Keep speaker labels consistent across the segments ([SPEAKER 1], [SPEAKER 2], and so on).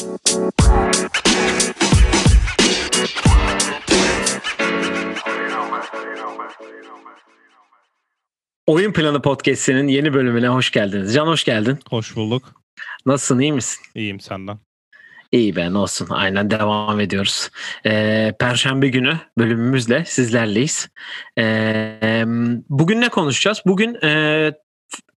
[SPEAKER 1] Oyun Planı Podcast'inin yeni bölümüne hoş geldiniz. Can hoş geldin.
[SPEAKER 2] Hoş bulduk.
[SPEAKER 1] Nasılsın, iyi misin?
[SPEAKER 2] İyiyim senden.
[SPEAKER 1] İyi ben olsun. Aynen devam ediyoruz. Ee, Perşembe günü bölümümüzle sizlerleyiz. Ee, bugün ne konuşacağız? Bugün e,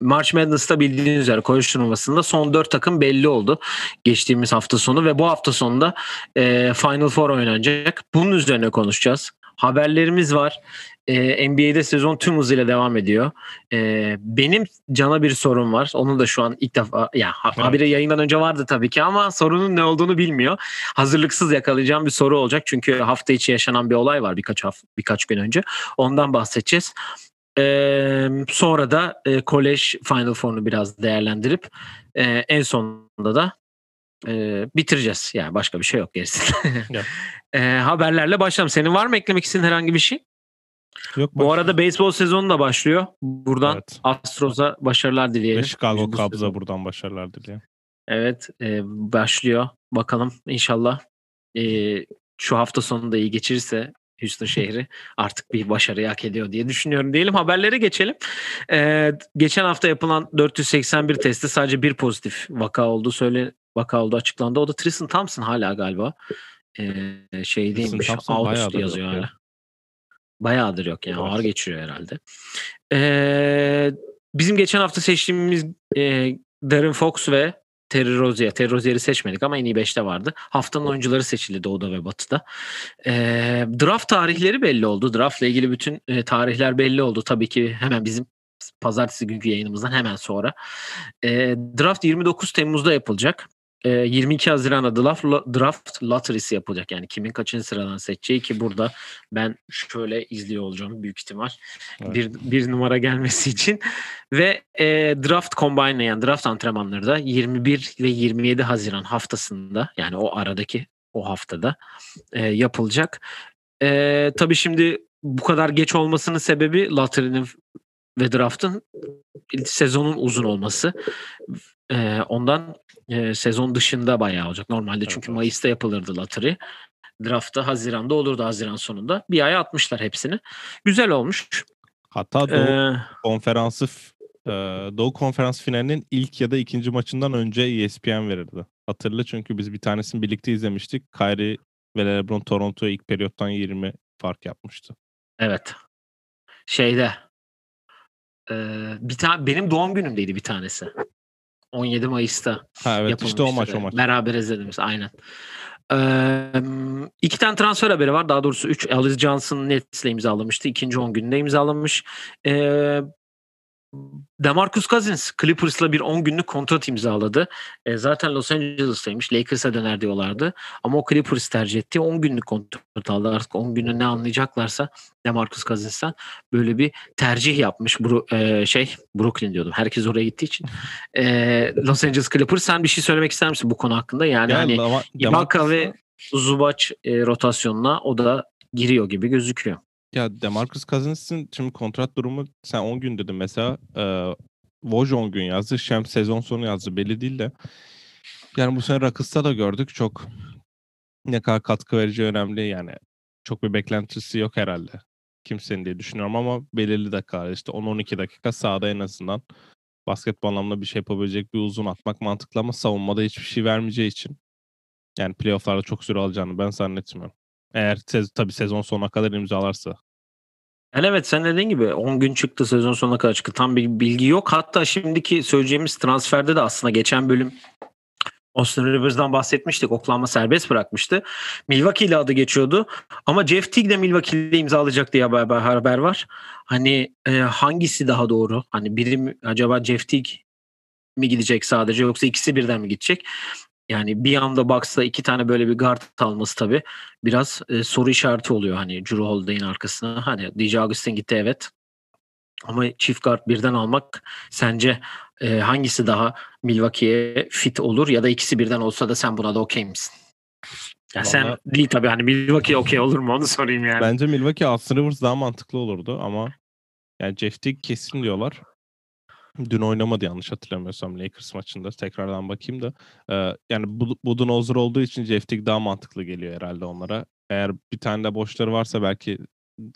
[SPEAKER 1] March Madness'ta bildiğiniz üzere koğuş turnuvasında son dört takım belli oldu geçtiğimiz hafta sonu ve bu hafta sonunda e, Final Four oynanacak. Bunun üzerine konuşacağız. Haberlerimiz var. Ee, NBA'de sezon tüm hızıyla devam ediyor. Ee, benim cana bir sorum var. Onu da şu an ilk defa ya evet. haberi yayından önce vardı tabii ki ama sorunun ne olduğunu bilmiyor. Hazırlıksız yakalayacağım bir soru olacak. Çünkü hafta içi yaşanan bir olay var birkaç hafta, birkaç gün önce. Ondan bahsedeceğiz. Ee, sonra da e, kolej Final Four'unu biraz değerlendirip e, en sonunda da e, bitireceğiz. Yani başka bir şey yok gerisi. e, haberlerle başlayalım. Senin var mı eklemek istediğin herhangi bir şey? Yok, Bu arada beyzbol sezonu da başlıyor. Buradan evet. Astros'a başarılar dileyelim.
[SPEAKER 2] Ve Chicago Cubs'a buradan başarılar dileyelim.
[SPEAKER 1] Evet e, başlıyor. Bakalım inşallah e, şu hafta sonunda iyi geçirirse Houston şehri artık bir başarı hak ediyor diye düşünüyorum diyelim. Haberlere geçelim. Ee, geçen hafta yapılan 481 testte sadece bir pozitif vaka olduğu söyle vaka oldu açıklandı. O da Tristan Thompson hala galiba ee, şey değilmiş. Out yazıyor hala. Ya. Bayağıdır yok yani evet. ağır geçiriyor herhalde. Ee, bizim geçen hafta seçtiğimiz e, Darren Fox ve Terry Rozier. Terry Rozier'i seçmedik ama en iyi 5'te vardı. Haftanın oyuncuları seçildi Doğu'da ve Batı'da. E, draft tarihleri belli oldu. Draft'la ilgili bütün e, tarihler belli oldu. Tabii ki hemen bizim pazartesi günkü yayınımızdan hemen sonra. E, draft 29 Temmuz'da yapılacak. 22 Haziran'da draft, draft lottery'si yapılacak. Yani kimin kaçıncı sıradan seçeceği ki burada ben şöyle izliyor olacağım büyük ihtimal. Evet. Bir, bir numara gelmesi için. Ve e, draft combine yani draft antrenmanları da 21 ve 27 Haziran haftasında yani o aradaki o haftada e, yapılacak. E, tabii şimdi bu kadar geç olmasının sebebi lottery'nin ve draft'ın sezonun uzun olması. E, ondan e, sezon dışında bayağı olacak. Normalde çünkü evet. Mayıs'ta yapılırdı lottery. Draft'ta Haziran'da olurdu Haziran sonunda. Bir ay atmışlar hepsini. Güzel olmuş.
[SPEAKER 2] Hatta Doğu ee, konferansı e, Doğu konferans finalinin ilk ya da ikinci maçından önce ESPN verirdi. Hatırla çünkü biz bir tanesini birlikte izlemiştik. Kyrie ve LeBron Toronto'ya ilk periyottan 20 fark yapmıştı.
[SPEAKER 1] Evet. Şeyde e, bir tane benim doğum günümdeydi bir tanesi. 17 Mayıs'ta
[SPEAKER 2] ha, evet, işte o maç o maç.
[SPEAKER 1] Beraber izlediğimiz aynen. Ee, iki tane transfer haberi var. Daha doğrusu üç. Alice Johnson Nets'le imzalamıştı. İkinci 10 günde imzalamış. Ee, Demarcus Cousins Clippers'la bir 10 günlük kontrat imzaladı. E, zaten Los Angeles'taymış. Lakers'a döner diyorlardı. Ama o Clippers tercih etti. 10 günlük kontrat aldı. Artık 10 günü ne anlayacaklarsa Demarcus Cousins'ten böyle bir tercih yapmış. Bru e, şey Brooklyn diyordum. Herkes oraya gittiği için. E, Los Angeles Clippers sen bir şey söylemek ister misin bu konu hakkında? Yani, yani hani Ibaka ve Zubac e, rotasyonuna o da giriyor gibi gözüküyor.
[SPEAKER 2] Ya Demarcus Cousins'in şimdi kontrat durumu sen 10 gün dedin mesela e, Woj 10 gün yazdı. Şem sezon sonu yazdı belli değil de. Yani bu sene Rakıs'ta da gördük çok ne kadar katkı verici önemli yani. Çok bir beklentisi yok herhalde kimsenin diye düşünüyorum ama belirli dakikalar işte 10-12 dakika sahada en azından basketbol anlamda bir şey yapabilecek bir uzun atmak mantıklı ama savunmada hiçbir şey vermeyeceği için yani playofflarda çok süre alacağını ben zannetmiyorum. Eğer sez tabii sezon sonuna kadar imzalarsa.
[SPEAKER 1] Yani evet sen dediğin gibi 10 gün çıktı sezon sonuna kadar çıktı. Tam bir bilgi yok. Hatta şimdiki söyleyeceğimiz transferde de aslında geçen bölüm Austin Rivers'dan bahsetmiştik. Oklahoma serbest bırakmıştı. Milwaukee ile adı geçiyordu. Ama Jeff Teague de Milwaukee ile imzalayacak diye haber, haber var. Hani e, hangisi daha doğru? Hani biri mi, acaba Jeff Teague mi gidecek sadece yoksa ikisi birden mi gidecek? Yani bir anda Bucks'ta iki tane böyle bir guard alması tabii biraz e, soru işareti oluyor hani Drew Holiday'in arkasına. Hani DJ Augustin gitti evet. Ama çift guard birden almak sence e, hangisi daha Milwaukee'ye fit olur ya da ikisi birden olsa da sen buna da okey misin? Ya Vallahi, sen değil tabii hani Milwaukee okey olur mu onu sorayım yani.
[SPEAKER 2] Bence Milwaukee Austin Rivers daha mantıklı olurdu ama yani Jeff Teague kesin diyorlar. Dün oynamadı yanlış hatırlamıyorsam Lakers maçında. Tekrardan bakayım da. Ee, yani bu, Budenholzer olduğu için Jeff Teague daha mantıklı geliyor herhalde onlara. Eğer bir tane de boşları varsa belki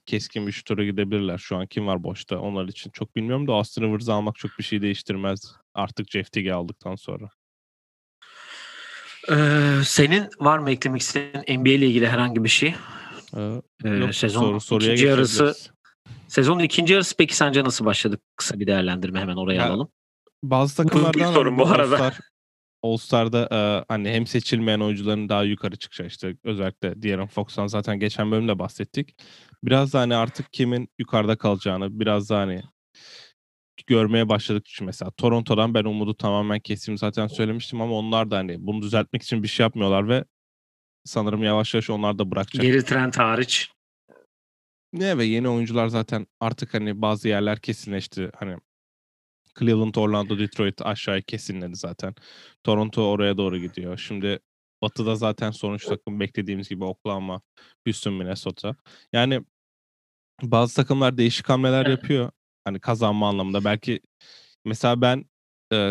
[SPEAKER 2] keskin bir şutura gidebilirler. Şu an kim var boşta onlar için çok bilmiyorum da Austin Rivers'ı almak çok bir şey değiştirmez. Artık Jeff Teague'i aldıktan sonra.
[SPEAKER 1] Ee, senin var mı eklemek istediğin NBA ile ilgili herhangi bir şey?
[SPEAKER 2] Ee,
[SPEAKER 1] Ee,
[SPEAKER 2] yok,
[SPEAKER 1] sezon
[SPEAKER 2] soru, soruya
[SPEAKER 1] ikinci yarısı. Sezonun ikinci yarısı peki sence nasıl başladı? Kısa bir değerlendirme hemen oraya
[SPEAKER 2] Ya,
[SPEAKER 1] alalım.
[SPEAKER 2] Bazı takımlardan
[SPEAKER 1] sorun
[SPEAKER 2] hani
[SPEAKER 1] bu arada.
[SPEAKER 2] All-Star, All-Star'da e, hani hem seçilmeyen oyuncuların daha yukarı çıkacağı işte özellikle De'Aaron Fox'tan zaten geçen bölümde bahsettik. Biraz da hani artık kimin yukarıda kalacağını biraz da hani görmeye başladık çünkü mesela Toronto'dan ben umudu tamamen kestim zaten söylemiştim ama onlar da hani bunu düzeltmek için bir şey yapmıyorlar ve sanırım yavaş yavaş onlar da bırakacak.
[SPEAKER 1] Geri trend hariç.
[SPEAKER 2] Ne ve yeni oyuncular zaten artık hani bazı yerler kesinleşti. Hani Cleveland, Orlando, Detroit aşağıya kesinledi zaten. Toronto oraya doğru gidiyor. Şimdi Batı'da zaten sonuç takım beklediğimiz gibi Oklahoma, Houston, Minnesota. Yani bazı takımlar değişik hamleler yapıyor. Hani kazanma anlamında. Belki mesela ben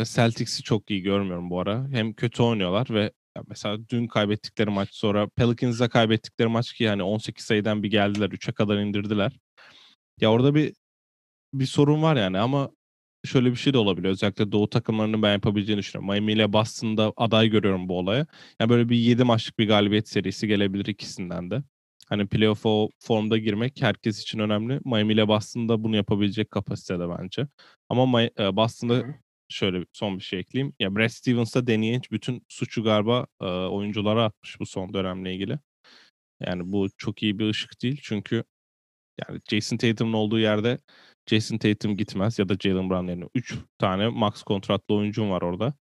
[SPEAKER 2] Celtics'i çok iyi görmüyorum bu ara. Hem kötü oynuyorlar ve ya mesela dün kaybettikleri maç sonra Pelicans'a kaybettikleri maç ki yani 18 sayıdan bir geldiler. 3'e kadar indirdiler. Ya orada bir bir sorun var yani ama şöyle bir şey de olabilir. Özellikle Doğu takımlarının ben yapabileceğini düşünüyorum. Miami ile Boston'da aday görüyorum bu olaya. Yani böyle bir 7 maçlık bir galibiyet serisi gelebilir ikisinden de. Hani playoff o formda girmek herkes için önemli. Miami ile Boston'da bunu yapabilecek kapasitede bence. Ama e, Boston'da. Şöyle son bir şey ekleyeyim. Ya Brad Stevens'da deneyen bütün suçu galiba e, oyunculara atmış bu son dönemle ilgili. Yani bu çok iyi bir ışık değil. Çünkü yani Jason Tatum'un olduğu yerde Jason Tatum gitmez ya da Jalen Brown yerine 3 tane max kontratlı oyuncum var orada.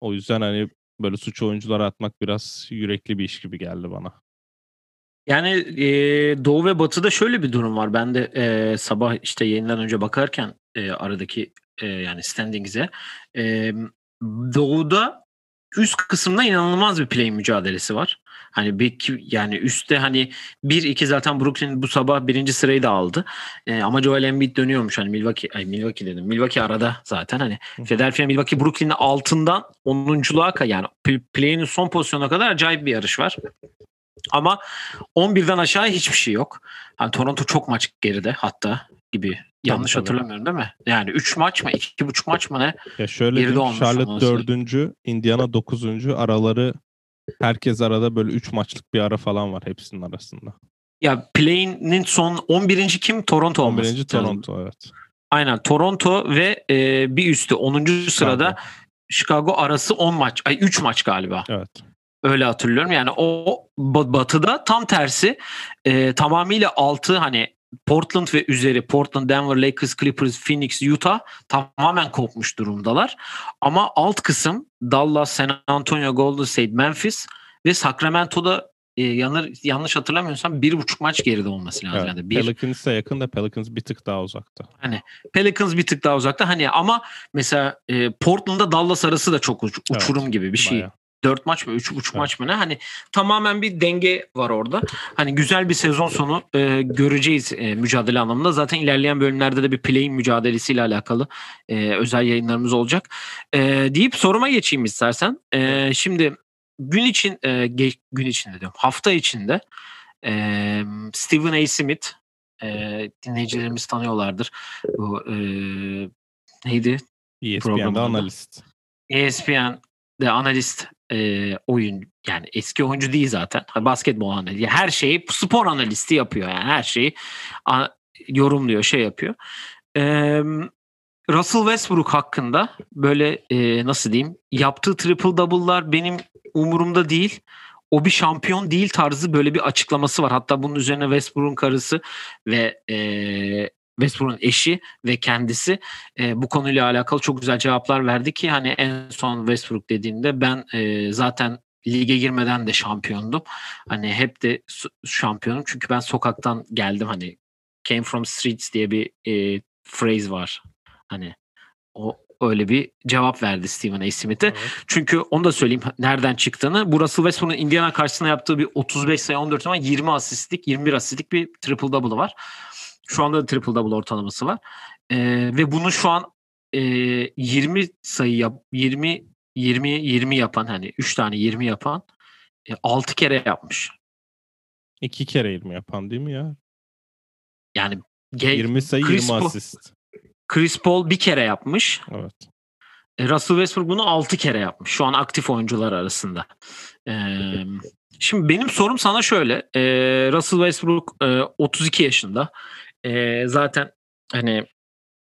[SPEAKER 2] O yüzden hani böyle suç oyunculara atmak biraz yürekli bir iş gibi geldi bana.
[SPEAKER 1] Yani e, Doğu ve Batı'da şöyle bir durum var. Ben de e, sabah işte yayından önce bakarken e, aradaki e, yani standings'e e, Doğu'da üst kısımda inanılmaz bir play mücadelesi var. Hani bir yani üstte hani 1-2 zaten Brooklyn bu sabah birinci sırayı da aldı. E, ama Joel Embiid dönüyormuş hani Milwaukee ay Milwaukee dedim. Milwaukee arada zaten hani Philadelphia Milwaukee Brooklyn'in altından 10'unculuğa ka- yani pl- play'in son pozisyona kadar acayip bir yarış var. Ama 11'den aşağı hiçbir şey yok. Hani Toronto çok maç geride hatta gibi. Yanlış
[SPEAKER 2] tabii.
[SPEAKER 1] hatırlamıyorum değil mi? Yani 3 maç mı? 2,5 maç mı ne?
[SPEAKER 2] Ya şöyle
[SPEAKER 1] Geride
[SPEAKER 2] diyeyim, Charlotte
[SPEAKER 1] olması.
[SPEAKER 2] dördüncü, Indiana dokuzuncu araları herkes arada böyle 3 maçlık bir ara falan var hepsinin arasında.
[SPEAKER 1] Ya play'inin son 11. kim? Toronto olması
[SPEAKER 2] 11.
[SPEAKER 1] lazım.
[SPEAKER 2] Toronto evet.
[SPEAKER 1] Aynen Toronto ve e, bir üstü 10. sırada
[SPEAKER 2] Chicago.
[SPEAKER 1] Chicago arası 10 maç. Ay 3 maç galiba.
[SPEAKER 2] Evet.
[SPEAKER 1] Öyle hatırlıyorum. Yani o ba- batıda tam tersi e, tamamıyla altı hani Portland ve üzeri Portland, Denver, Lakers, Clippers, Phoenix, Utah tamamen kopmuş durumdalar. Ama alt kısım Dallas, San Antonio, Golden State, Memphis ve Sacramento'da e, yanır, yanlış hatırlamıyorsam bir buçuk maç geride olması lazım.
[SPEAKER 2] evet.
[SPEAKER 1] Yani bir,
[SPEAKER 2] Pelicans'a yakın da Pelicans bir tık daha uzakta.
[SPEAKER 1] Pelicans bir tık daha uzakta. Hani ama mesela e, Portland'da Dallas arası da çok uç-
[SPEAKER 2] Evet,
[SPEAKER 1] uçurum gibi bir şey.
[SPEAKER 2] Bayağı.
[SPEAKER 1] 4 maç mı 3,5 maç mı ne hani tamamen bir denge var orada. Hani güzel bir sezon sonu e, göreceğiz e, mücadele anlamında. Zaten ilerleyen bölümlerde de bir play mücadelesiyle alakalı e, özel yayınlarımız olacak. E, deyip soruma geçeyim istersen. E, şimdi gün için e, ge- gün içinde diyorum. Hafta içinde e, Stephen A. Smith e, dinleyicilerimiz tanıyorlardır. Bu e, neydi?
[SPEAKER 2] ESPN'de
[SPEAKER 1] Programın adı. ESPN'de analist e, oyun yani eski oyuncu değil zaten. Basketbol analisti. Her şeyi spor analisti yapıyor yani her şeyi a, yorumluyor, şey yapıyor. E, Russell Westbrook hakkında böyle e, nasıl diyeyim yaptığı triple double'lar benim umurumda değil. O bir şampiyon değil tarzı böyle bir açıklaması var. Hatta bunun üzerine Westbrook'un karısı ve e, Westbrook'un eşi ve kendisi e, bu konuyla alakalı çok güzel cevaplar verdi ki hani en son Westbrook dediğinde ben e, zaten lige girmeden de şampiyondum. Hani hep de şampiyonum çünkü ben sokaktan geldim hani came from streets diye bir e, phrase var. Hani o öyle bir cevap verdi Stephen A. Smith'e.
[SPEAKER 2] Evet.
[SPEAKER 1] Çünkü onu da söyleyeyim nereden çıktığını. Bu Russell Westbrook'un Indiana karşısında yaptığı bir 35 sayı 14 ama 20 asistlik 21 asistlik bir triple double var. Şu anda da triple double ortalaması var. Ee, ve bunu şu an e, 20 sayı yap 20 20 20 yapan hani 3 tane 20 yapan e, 6 kere yapmış.
[SPEAKER 2] İki kere 20 yapan değil mi ya?
[SPEAKER 1] Yani ge-
[SPEAKER 2] 20 sayı
[SPEAKER 1] Chris
[SPEAKER 2] 20
[SPEAKER 1] Paul-
[SPEAKER 2] asist.
[SPEAKER 1] Chris Paul bir kere yapmış.
[SPEAKER 2] Evet.
[SPEAKER 1] E, Russell Westbrook bunu 6 kere yapmış. Şu an aktif oyuncular arasında. Ee, şimdi benim sorum sana şöyle. Ee, Russell Westbrook e, 32 yaşında. Ee, zaten hani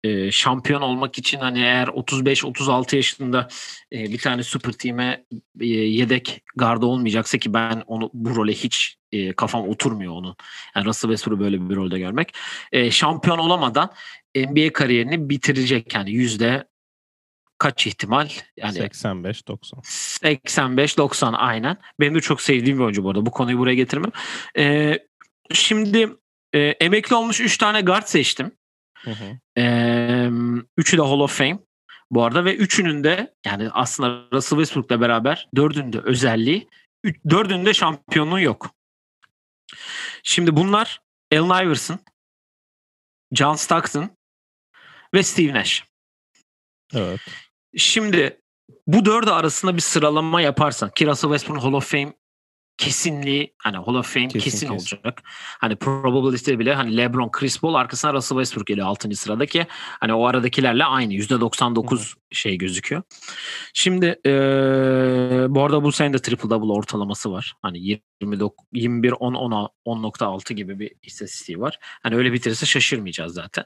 [SPEAKER 1] e, şampiyon olmak için hani eğer 35-36 yaşında e, bir tane süper team'e e, yedek garda olmayacaksa ki ben onu bu role hiç e, kafam oturmuyor onun. Yani Russell Westbrook'u böyle bir rolde görmek. E, şampiyon olamadan NBA kariyerini bitirecek yani yüzde kaç ihtimal? Yani
[SPEAKER 2] 85-90.
[SPEAKER 1] 85-90 aynen. Benim de çok sevdiğim bir oyuncu bu arada. Bu konuyu buraya getirmem. Ee, şimdi e, emekli olmuş 3 tane guard seçtim.
[SPEAKER 2] Hı hı.
[SPEAKER 1] Ee, üçü de Hall of Fame bu arada ve üçünün de yani aslında Russell Westbrook'la beraber dördünde özelliği üç, dördünde şampiyonluğu yok. Şimdi bunlar Allen Iverson, John Stockton ve Steve Nash.
[SPEAKER 2] Evet.
[SPEAKER 1] Şimdi bu dördü arasında bir sıralama yaparsan ki Russell Westbrook'un Hall of Fame kesinliği hani Hall of Fame
[SPEAKER 2] Kesin,
[SPEAKER 1] kesin,
[SPEAKER 2] kesin.
[SPEAKER 1] olacak. Hani probability bile hani LeBron, Chris Paul arkasına Russell Westbrook geliyor 6. sırada ki hani o aradakilerle aynı %99 şey gözüküyor. Şimdi eee, bu arada bu sene de triple double ortalaması var. Hani 29 21 10 10 10.6 gibi bir istatistiği var. Hani öyle bitirirse şaşırmayacağız zaten.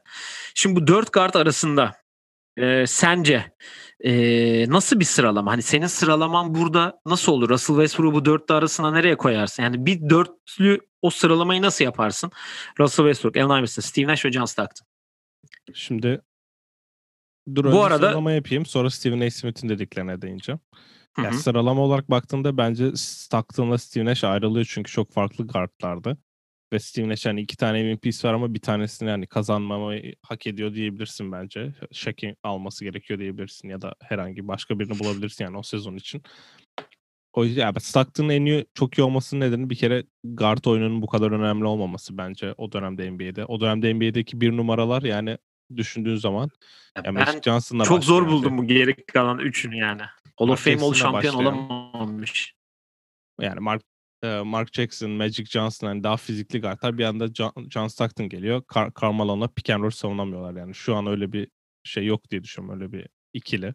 [SPEAKER 1] Şimdi bu dört guard arasında eee, sence eee, nasıl bir sıralama? Hani senin sıralaman burada nasıl olur? Russell Westbrook'u bu dörtlü arasına nereye koyarsın? Yani bir dörtlü o sıralamayı nasıl yaparsın? Russell Westbrook, Allen Iverson, Steve Nash ve John Stockton.
[SPEAKER 2] Şimdi dur
[SPEAKER 1] Bu
[SPEAKER 2] önce
[SPEAKER 1] arada-
[SPEAKER 2] sıralama yapayım sonra Stephen A. Smith'in dediklerine değineceğim. Yani
[SPEAKER 1] hı.
[SPEAKER 2] sıralama olarak baktığında bence Stockton'la Steve Nash ayrılıyor çünkü çok farklı guardlardı. Ve Nash hani iki tane MVP'si var ama bir tanesini hani kazanmamayı hak ediyor diyebilirsin bence. Shaq'in alması gerekiyor diyebilirsin ya da herhangi başka birini bulabilirsin yani o sezon için. O yüzden yani Stockton'ın en iyi, çok iyi olmasının nedeni bir kere guard oyununun bu kadar önemli olmaması bence o dönemde NBA'de. O dönemde NBA'deki bir numaralar yani düşündüğün zaman
[SPEAKER 1] Ya
[SPEAKER 2] yani
[SPEAKER 1] ben
[SPEAKER 2] Johnson'la
[SPEAKER 1] çok zor buldum bu geri kalan üçünü yani. Hall of Fame ol şampiyon
[SPEAKER 2] başlayan.
[SPEAKER 1] olamamış.
[SPEAKER 2] yani Mark Mark Jackson, Magic Johnson hani daha fizikli guardlar bir anda John, Stockton geliyor. Car- Carmelo'na pick and roll savunamıyorlar yani. Şu an öyle bir şey yok diye düşünüyorum öyle bir ikili.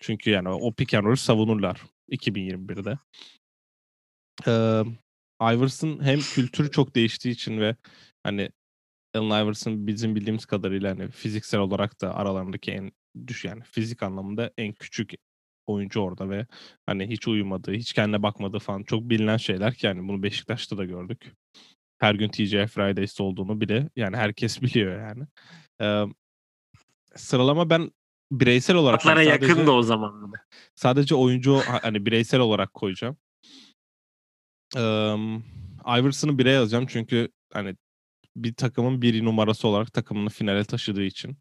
[SPEAKER 2] Çünkü yani o pick and roll savunurlar 2021'de. Ee, Iverson hem kültürü çok değiştiği için ve hani Allen Iverson bizim bildiğimiz kadarıyla hani fiziksel olarak da aralarındaki en düş yani fizik anlamında en küçük oyuncu orada ve hani hiç uyumadığı, hiç kendine bakmadığı falan çok bilinen şeyler ki yani bunu Beşiktaş'ta da gördük. Her gün TGI Fridays olduğunu bile yani herkes biliyor yani. Ee, sıralama ben bireysel olarak
[SPEAKER 1] Atlara
[SPEAKER 2] hani
[SPEAKER 1] yakın da o zaman.
[SPEAKER 2] sadece oyuncu ha- hani bireysel olarak koyacağım. Ee, Iverson'ı bire yazacağım çünkü hani bir takımın bir numarası olarak takımını finale taşıdığı için.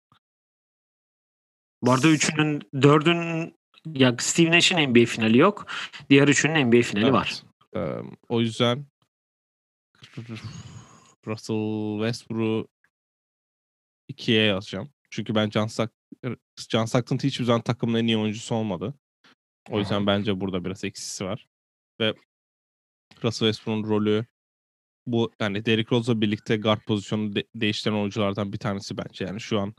[SPEAKER 1] Bu arada üçünün, dördünün ya Steve Nash'in NBA finali yok. Diğer üçünün NBA finali var.
[SPEAKER 2] Evet. Ee, o yüzden Russell Westbrook'u ikiye yazacağım. Çünkü ben John, Stock, John Stockton hiçbir zaman takımın en iyi oyuncusu olmadı. O yüzden bence burada biraz eksisi var. Ve Russell Westbrook'un rolü bu yani Derrick Rose'la birlikte guard pozisyonunu de- değiştiren oyunculardan bir tanesi bence. Yani şu an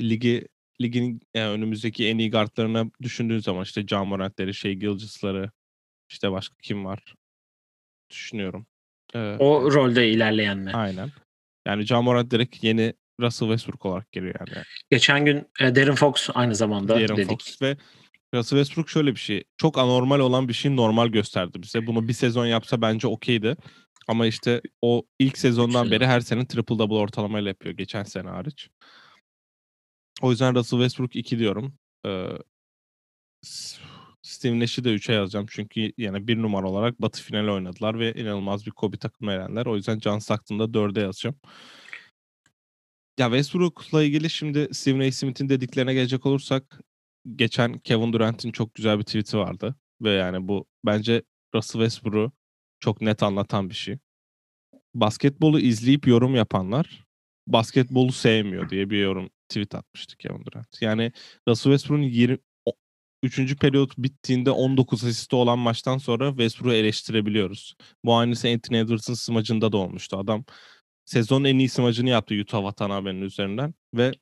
[SPEAKER 2] ligi ligin yani önümüzdeki en iyi guardlarını düşündüğün zaman işte John Morant'leri, şey Gilgis'ları işte başka kim var düşünüyorum. Ee,
[SPEAKER 1] O rolde ilerleyenler.
[SPEAKER 2] aynen. Yani John Morant direkt yeni Russell Westbrook olarak geliyor yani.
[SPEAKER 1] Geçen gün e, Darren Fox aynı zamanda
[SPEAKER 2] De'Aaron
[SPEAKER 1] dedik.
[SPEAKER 2] Fox ve Russell Westbrook şöyle bir şey. Çok anormal olan bir şeyi normal gösterdi bize. Bunu bir sezon yapsa bence okeydi. Ama işte o ilk sezondan
[SPEAKER 1] sezon.
[SPEAKER 2] beri her sene triple double ortalamayla yapıyor. Geçen sene hariç. O yüzden Russell Westbrook 2 diyorum. Ee, Steve Nash'i de 3'e yazacağım. Çünkü yani bir numara olarak Batı finali oynadılar ve inanılmaz bir Kobe takımı elenler. O yüzden John Stockton'ı da 4'e yazacağım. Ya Westbrook'la ilgili şimdi Stephen A. Smith'in dediklerine gelecek olursak geçen Kevin Durant'in çok güzel bir tweet'i vardı. Ve yani bu bence Russell Westbrook'u çok net anlatan bir şey. Basketbolu izleyip yorum yapanlar basketbolu sevmiyor diye bir yorum tweet atmıştı Kevin Durant. Yani Russell Westbrook'un 20 3. periyot bittiğinde 19 asisti olan maçtan sonra Westbrook'u eleştirebiliyoruz. Bu aynısı Anthony Edwards'ın smacında da olmuştu. Adam sezonun en iyi smacını yaptı Utah Watanabe'nin üzerinden ve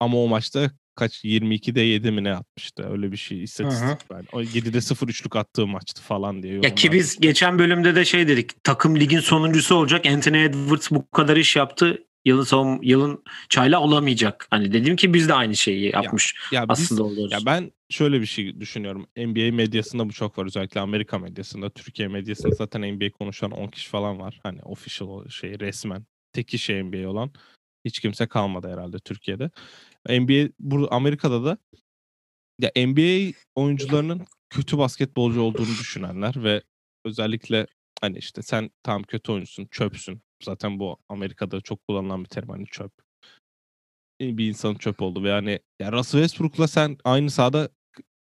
[SPEAKER 2] ama o maçta kaç 22'de 7 mi ne atmıştı. Öyle bir şey istatistik yani. O 7'de 0 üçlük attığı maçtı falan diye.
[SPEAKER 1] Ya ki biz geçen bölümde de şey dedik. Takım ligin sonuncusu olacak. Anthony Edwards bu kadar iş yaptı. Yılın son yılın çayla olamayacak. Hani dedim ki biz de aynı şeyi yapmış ya, ya aslında biz, oluyoruz.
[SPEAKER 2] Ya ben şöyle bir şey düşünüyorum. NBA medyasında bu çok var. Özellikle Amerika medyasında. Türkiye medyasında zaten NBA konuşan 10 kişi falan var. Hani official şey resmen. Tek kişi NBA olan. Hiç kimse kalmadı herhalde Türkiye'de. NBA bu Amerika'da da ya NBA oyuncularının kötü basketbolcu olduğunu düşünenler ve özellikle hani işte sen tam kötü oyuncusun, çöpsün. Zaten bu Amerika'da çok kullanılan bir terim hani çöp. Bir insanın çöp oldu ve yani ya Russell Westbrook'la sen aynı sahada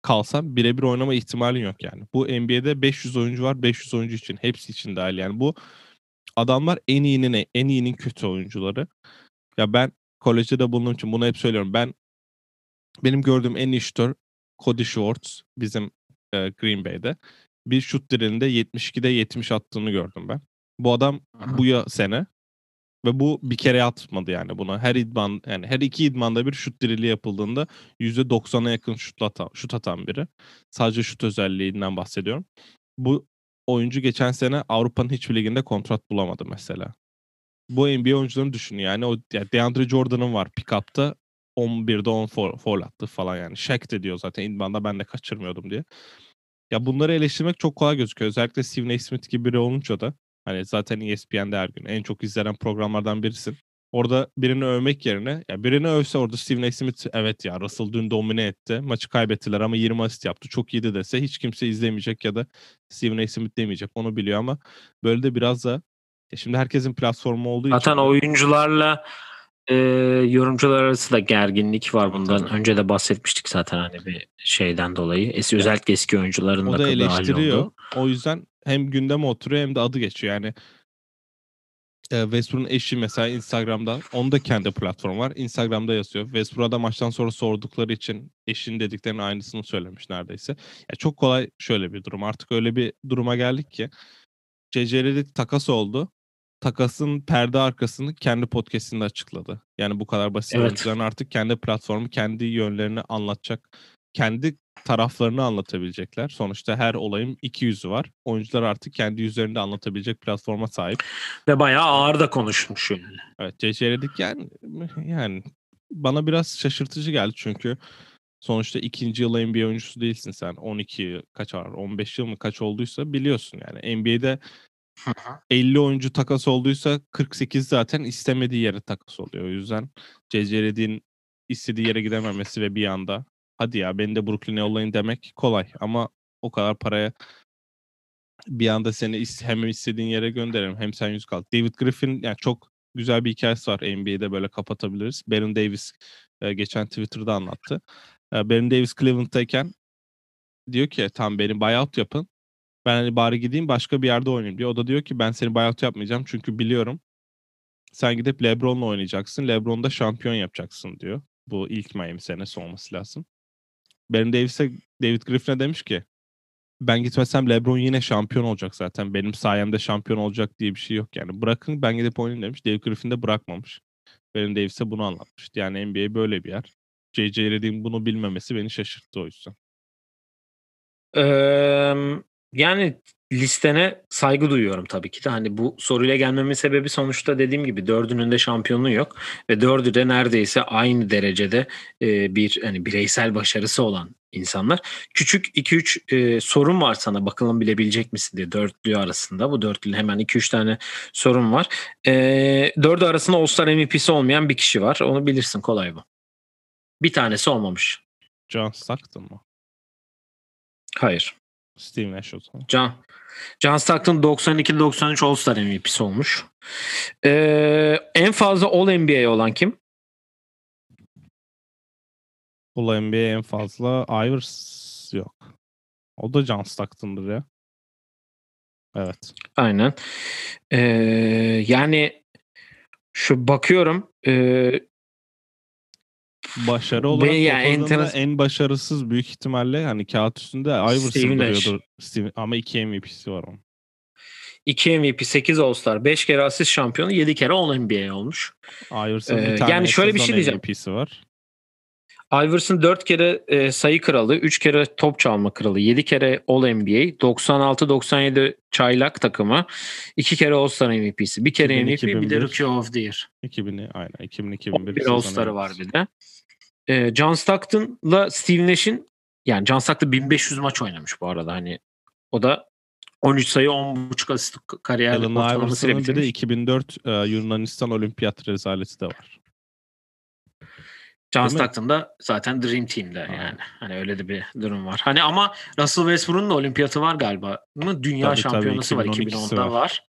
[SPEAKER 2] kalsan birebir oynama ihtimalin yok yani. Bu NBA'de 500 oyuncu var. 500 oyuncu için hepsi için dahil yani. Bu adamlar en iyinin en iyinin kötü oyuncuları. Ya ben kolejde de bulunduğum için bunu hep söylüyorum. Ben benim gördüğüm en iyi şutör Cody Schwartz bizim e, Green Bay'de. Bir şut direninde 72'de 70 attığını gördüm ben. Bu adam Aha. bu ya sene ve bu bir kere atmadı yani buna. Her idman yani her iki idmanda bir şut dirili yapıldığında %90'a yakın şut atan, şut atan biri. Sadece şut özelliğinden bahsediyorum. Bu oyuncu geçen sene Avrupa'nın hiçbir liginde kontrat bulamadı mesela bu NBA oyuncularını düşün yani. O yani DeAndre Jordan'ın var pick-up'ta 11'de 10 foul, foul attı falan yani. Shaq de diyor zaten idmanda ben de kaçırmıyordum diye. Ya bunları eleştirmek çok kolay gözüküyor. Özellikle Steve Naismith gibi biri olunca da hani zaten ESPN'de her gün en çok izlenen programlardan birisin. Orada birini övmek yerine ya birini övse orada Steve Naismith evet ya Russell dün domine etti. Maçı kaybettiler ama 20 asist yaptı. Çok iyiydi dese hiç kimse izlemeyecek ya da Steve Naismith demeyecek. Onu biliyor ama böyle de biraz da e şimdi herkesin platformu olduğu
[SPEAKER 1] Zaten için. Zaten oyuncularla e, yorumcular arasında gerginlik var bundan. Tabii. Önce de bahsetmiştik zaten hani bir şeyden dolayı. Yani, özellikle eski oyuncuların
[SPEAKER 2] o da eleştiriyor. O yüzden hem gündeme oturuyor hem de adı geçiyor. Yani e, Westbrook'un eşi mesela Instagram'da onun da kendi platformu var. Instagram'da yazıyor. Westbrook'a da maçtan sonra sordukları için eşinin dediklerinin aynısını söylemiş neredeyse. Ya çok kolay şöyle bir durum. Artık öyle bir duruma geldik ki CCR'de takas oldu takasın perde arkasını kendi podcast'inde açıkladı. Yani bu kadar basit. Evet. Artık kendi platformu, kendi yönlerini anlatacak, kendi taraflarını anlatabilecekler. Sonuçta her olayın iki yüzü var. Oyuncular artık kendi yüzlerini de anlatabilecek platforma sahip.
[SPEAKER 1] Ve bayağı ağır da konuşmuş yani.
[SPEAKER 2] Evet, CC'ledik yani yani bana biraz şaşırtıcı geldi çünkü sonuçta ikinci yıl NBA oyuncusu değilsin sen. 12 kaç var 15 yıl mı kaç olduysa biliyorsun yani. NBA'de 50 oyuncu takas olduysa 48 zaten istemediği yere takas oluyor. O yüzden CC istediği yere gidememesi ve bir anda hadi ya beni de Brooklyn'e yollayın demek kolay ama o kadar paraya bir anda seni hem istediğin yere gönderelim hem sen yüz kal. David Griffin yani çok güzel bir hikayesi var NBA'de böyle kapatabiliriz. Baron Davis e, geçen Twitter'da anlattı. E, Baron Davis Cleveland'dayken diyor ki tam benim buyout yapın. Ben hani bari gideyim başka bir yerde oynayayım diyor. O da diyor ki ben seni buyout yapmayacağım çünkü biliyorum sen gidip LeBron'la oynayacaksın. LeBron'da şampiyon yapacaksın diyor. Bu ilk Miami senesi olması lazım. Benim Davis'e David Griffin'e demiş ki ben gitmesem LeBron yine şampiyon olacak zaten. Benim sayemde şampiyon olacak diye bir şey yok yani. Bırakın ben gidip oynayayım demiş. David Griffin de bırakmamış. Benim Davis'e bunu anlatmıştı. Yani NBA böyle bir yer. J.J. Redick'in bunu bilmemesi beni şaşırttı o yüzden.
[SPEAKER 1] Ee, yani listene saygı duyuyorum tabii ki de. Hani bu soruyla gelmemin sebebi sonuçta dediğim gibi dördünün de şampiyonluğu yok ve dördü de neredeyse aynı derecede e, bir hani bireysel başarısı olan insanlar. Küçük 2-3 e, sorun var sana bakalım bilebilecek misin diye dörtlü arasında. Bu dörtlünün hemen 2-3 tane sorun var. E, dördü arasında All-Star MVP'si olmayan bir kişi var. Onu bilirsin kolay bu. Bir tanesi olmamış.
[SPEAKER 2] John Stockton mı?
[SPEAKER 1] Hayır.
[SPEAKER 2] Steve Nash o zaman.
[SPEAKER 1] John, John Stockton 92-93 All-Star MVP'si olmuş. Ee, en fazla All-NBA olan kim?
[SPEAKER 2] All-NBA en fazla Ivers yok. O da John Stockton'dır ya. Evet.
[SPEAKER 1] Aynen. Ee, yani şu bakıyorum e,
[SPEAKER 2] Başarı olarak
[SPEAKER 1] yani
[SPEAKER 2] topladığında
[SPEAKER 1] enteres-
[SPEAKER 2] en başarısız büyük ihtimalle hani kağıt üstünde Iverson duruyordur. Steve- ama iki MVP'si var onun.
[SPEAKER 1] 2 MVP, 8 All-Star, 5 kere asist şampiyonu, 7 kere All-NBA olmuş.
[SPEAKER 2] Iverson'ın
[SPEAKER 1] Ee,
[SPEAKER 2] bir tane
[SPEAKER 1] yani şöyle bir şey diyeceğim.
[SPEAKER 2] MVP'si var.
[SPEAKER 1] Iverson 4 kere e, sayı kralı, 3 kere top çalma kralı, 7 kere All-NBA, 96-97 çaylak takımı, 2 kere All-Star MVP'si, bir kere
[SPEAKER 2] 2000,
[SPEAKER 1] MVP, bir de
[SPEAKER 2] 2001.
[SPEAKER 1] Rookie of the Year.
[SPEAKER 2] 2000'i aynen 2000-2001
[SPEAKER 1] Bir All-Star'ı var bir de. E, John Stockton'la Steve Nash'in yani John Stockton 1500 maç oynamış bu arada hani o da 13 sayı 10.5 asist kariyer
[SPEAKER 2] Allen
[SPEAKER 1] ortalamasıyla
[SPEAKER 2] bir de
[SPEAKER 1] bitirmiş.
[SPEAKER 2] 2004 e, Yunanistan Olimpiyat rezaleti de var.
[SPEAKER 1] John? Stockton da zaten Dream Team'de
[SPEAKER 2] Aynen.
[SPEAKER 1] yani. Hani öyle de bir durum var. Hani ama Russell Westbrook'un da olimpiyatı var galiba. Dünya
[SPEAKER 2] Tabii, tabii,
[SPEAKER 1] şampiyonası var
[SPEAKER 2] 2012'si
[SPEAKER 1] 2010'da
[SPEAKER 2] var.
[SPEAKER 1] var.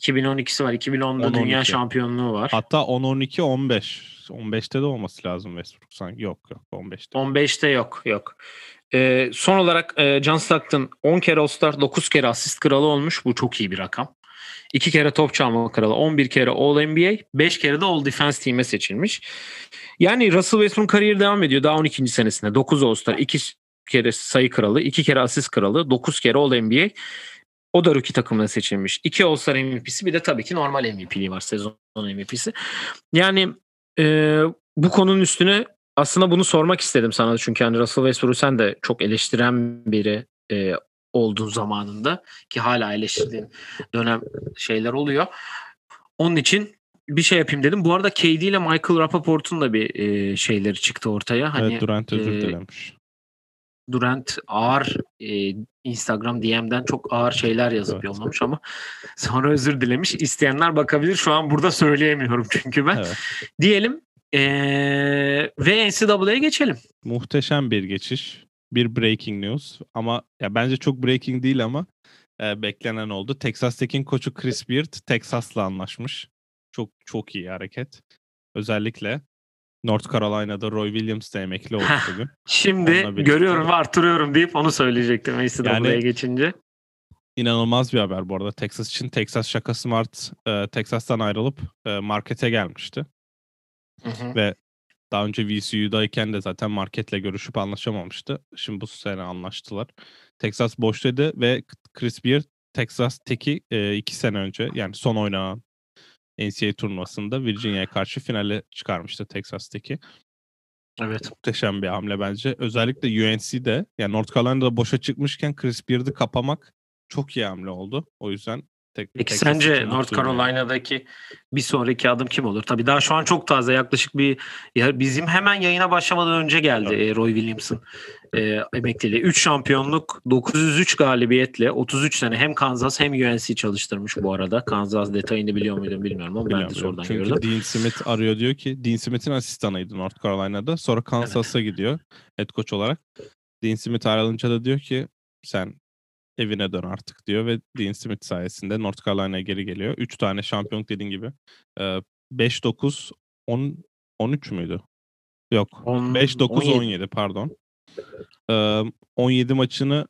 [SPEAKER 1] 2012'si var. 2010'da
[SPEAKER 2] 10-12.
[SPEAKER 1] dünya şampiyonluğu var.
[SPEAKER 2] Hatta 10-12-15. 15'te de olması lazım Westbrook sanki. Yok yok 15'te.
[SPEAKER 1] 15'te yok yok. Ee, son olarak e, John Stockton 10 kere All-Star 9 kere asist kralı olmuş. Bu çok iyi bir rakam. 2 kere top çalma kralı, 11 kere All-NBA, 5 kere de All-Defense Team'e seçilmiş. Yani Russell Westbrook kariyeri devam ediyor daha 12. senesinde. 9 All-Star, 2 kere sayı kralı, 2 kere asist kralı, 9 kere All-NBA. O da rookie takımına seçilmiş. 2 All-Star MVP'si bir de tabii ki normal MVP'liği var sezon MVP'si. Yani e, bu konunun üstüne aslında bunu sormak istedim sana çünkü hani Russell Westbrook'u sen de çok eleştiren biri e, olduğun zamanında ki hala eleştirdiğin dönem şeyler oluyor. Onun için bir şey yapayım dedim. Bu arada KD ile Michael Rappaport'un da bir e, şeyleri çıktı ortaya. Hani
[SPEAKER 2] evet Durant özür
[SPEAKER 1] e,
[SPEAKER 2] dilemiş.
[SPEAKER 1] Durant ağır e, Instagram DM'den çok ağır şeyler yazıp
[SPEAKER 2] Evet.
[SPEAKER 1] yollamış ama sonra özür dilemiş. İsteyenler bakabilir. Şu an burada söyleyemiyorum çünkü ben.
[SPEAKER 2] Evet.
[SPEAKER 1] Diyelim e, ve NCAA'ya geçelim.
[SPEAKER 2] Muhteşem bir geçiş. Bir breaking news ama ya bence çok breaking değil ama e, beklenen oldu. Texas Tech'in koçu Chris Beard Texas'la anlaşmış. Çok çok iyi hareket. Özellikle North Carolina'da Roy Williams de emekli oldu bugün.
[SPEAKER 1] Şimdi görüyorum ve artırıyorum deyip onu söyleyecektim NCAA'ya
[SPEAKER 2] Yani-
[SPEAKER 1] geçince.
[SPEAKER 2] İnanılmaz bir haber bu arada Texas için. Texas şaka Smart e, Texas'tan ayrılıp e, markete gelmişti.
[SPEAKER 1] Hı hı.
[SPEAKER 2] Ve daha önce VCU'dayken de zaten marketle görüşüp anlaşamamıştı. Şimdi bu sene anlaştılar. Texas boşladı ve Chris Beard Texas Tech'i e, iki sene önce yani son oynanan NCAA turnuvasında Virginia'ya karşı finale çıkarmıştı Texas Tech'i.
[SPEAKER 1] Evet.
[SPEAKER 2] Muhteşem bir hamle bence. Özellikle UNC'de yani North Carolina'da boşa çıkmışken Chris Beard'ı kapamak çok iyi hamle oldu. O yüzden tek,
[SPEAKER 1] Peki
[SPEAKER 2] Texas
[SPEAKER 1] sence North
[SPEAKER 2] mutluyum yani.
[SPEAKER 1] Carolina'daki bir sonraki adım kim olur? Tabii daha şu an çok taze yaklaşık bir ya bizim hemen yayına başlamadan önce geldi
[SPEAKER 2] Evet.
[SPEAKER 1] e, Roy Williams'ın e, emekliliği. 3 şampiyonluk 903 galibiyetle 33 sene hem Kansas hem UNC çalıştırmış bu arada. Kansas detayını biliyor muydum bilmiyorum ama ben de sonradan
[SPEAKER 2] Çünkü
[SPEAKER 1] gördüm.
[SPEAKER 2] Dean Smith arıyor diyor ki Dean Smith'in asistanıydı North Carolina'da. Sonra Kansas'a gidiyor head coach olarak. Dean Smith ayrılınca da diyor ki sen evine dön artık diyor ve Dean Smith sayesinde North Carolina'ya geri geliyor. 3 tane şampiyonluk dediğin gibi. Ee, 5-9 10 13 müydü? Yok.
[SPEAKER 1] On-
[SPEAKER 2] 5-9
[SPEAKER 1] 17.
[SPEAKER 2] 17 pardon. Ee, 17 maçını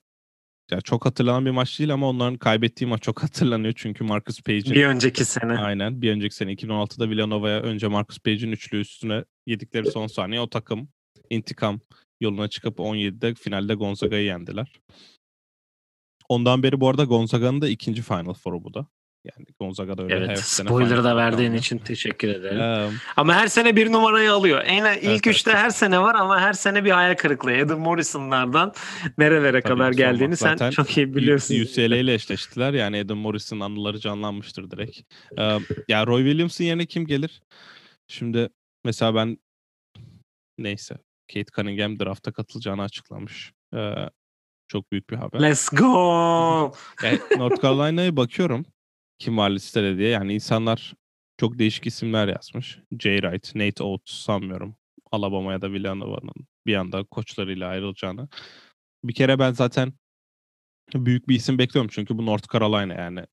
[SPEAKER 2] ya çok hatırlanan bir maç değil ama onların kaybettiği maç çok hatırlanıyor çünkü Marcus Page'in
[SPEAKER 1] Bir önceki sene.
[SPEAKER 2] Aynen. Bir önceki sene 2016'da Villanova'ya önce Marcus Page'in üçlü üstüne yedikleri son saniye o takım intikam yoluna çıkıp 17'de finalde Gonzaga'yı yendiler. Ondan beri bu arada Gonzaga'nın da ikinci Final Four'u bu da. Yani Gonzaga da öyle her
[SPEAKER 1] Evet.
[SPEAKER 2] sene
[SPEAKER 1] Spoiler'ı da verdiğin için teşekkür ederim. Ama her sene bir numarayı alıyor. En ilk
[SPEAKER 2] evet.
[SPEAKER 1] üçte her sene var ama her sene bir hayal kırıklığı. Adam Morrison'lardan nerelere
[SPEAKER 2] Tabii,
[SPEAKER 1] kadar geldiğini sen
[SPEAKER 2] Zaten
[SPEAKER 1] çok iyi biliyorsun.
[SPEAKER 2] UCLA ile eşleştiler. Yani Adam Morris'in anıları canlanmıştır direkt. Ya Roy Williams'ın yerine kim gelir? Şimdi mesela ben neyse Kate Cunningham drafta katılacağını açıklamış. Ee, çok büyük bir haber.
[SPEAKER 1] Let's go.
[SPEAKER 2] Yani North Carolina'ya bakıyorum kim var listede diye. Yani insanlar çok değişik isimler yazmış. Jay Wright, Nate Oates sanmıyorum. Alabama ya da Villanova'nın bir anda koçlarıyla ayrılacağını. Bir kere ben zaten büyük bir isim bekliyorum çünkü bu North Carolina yani.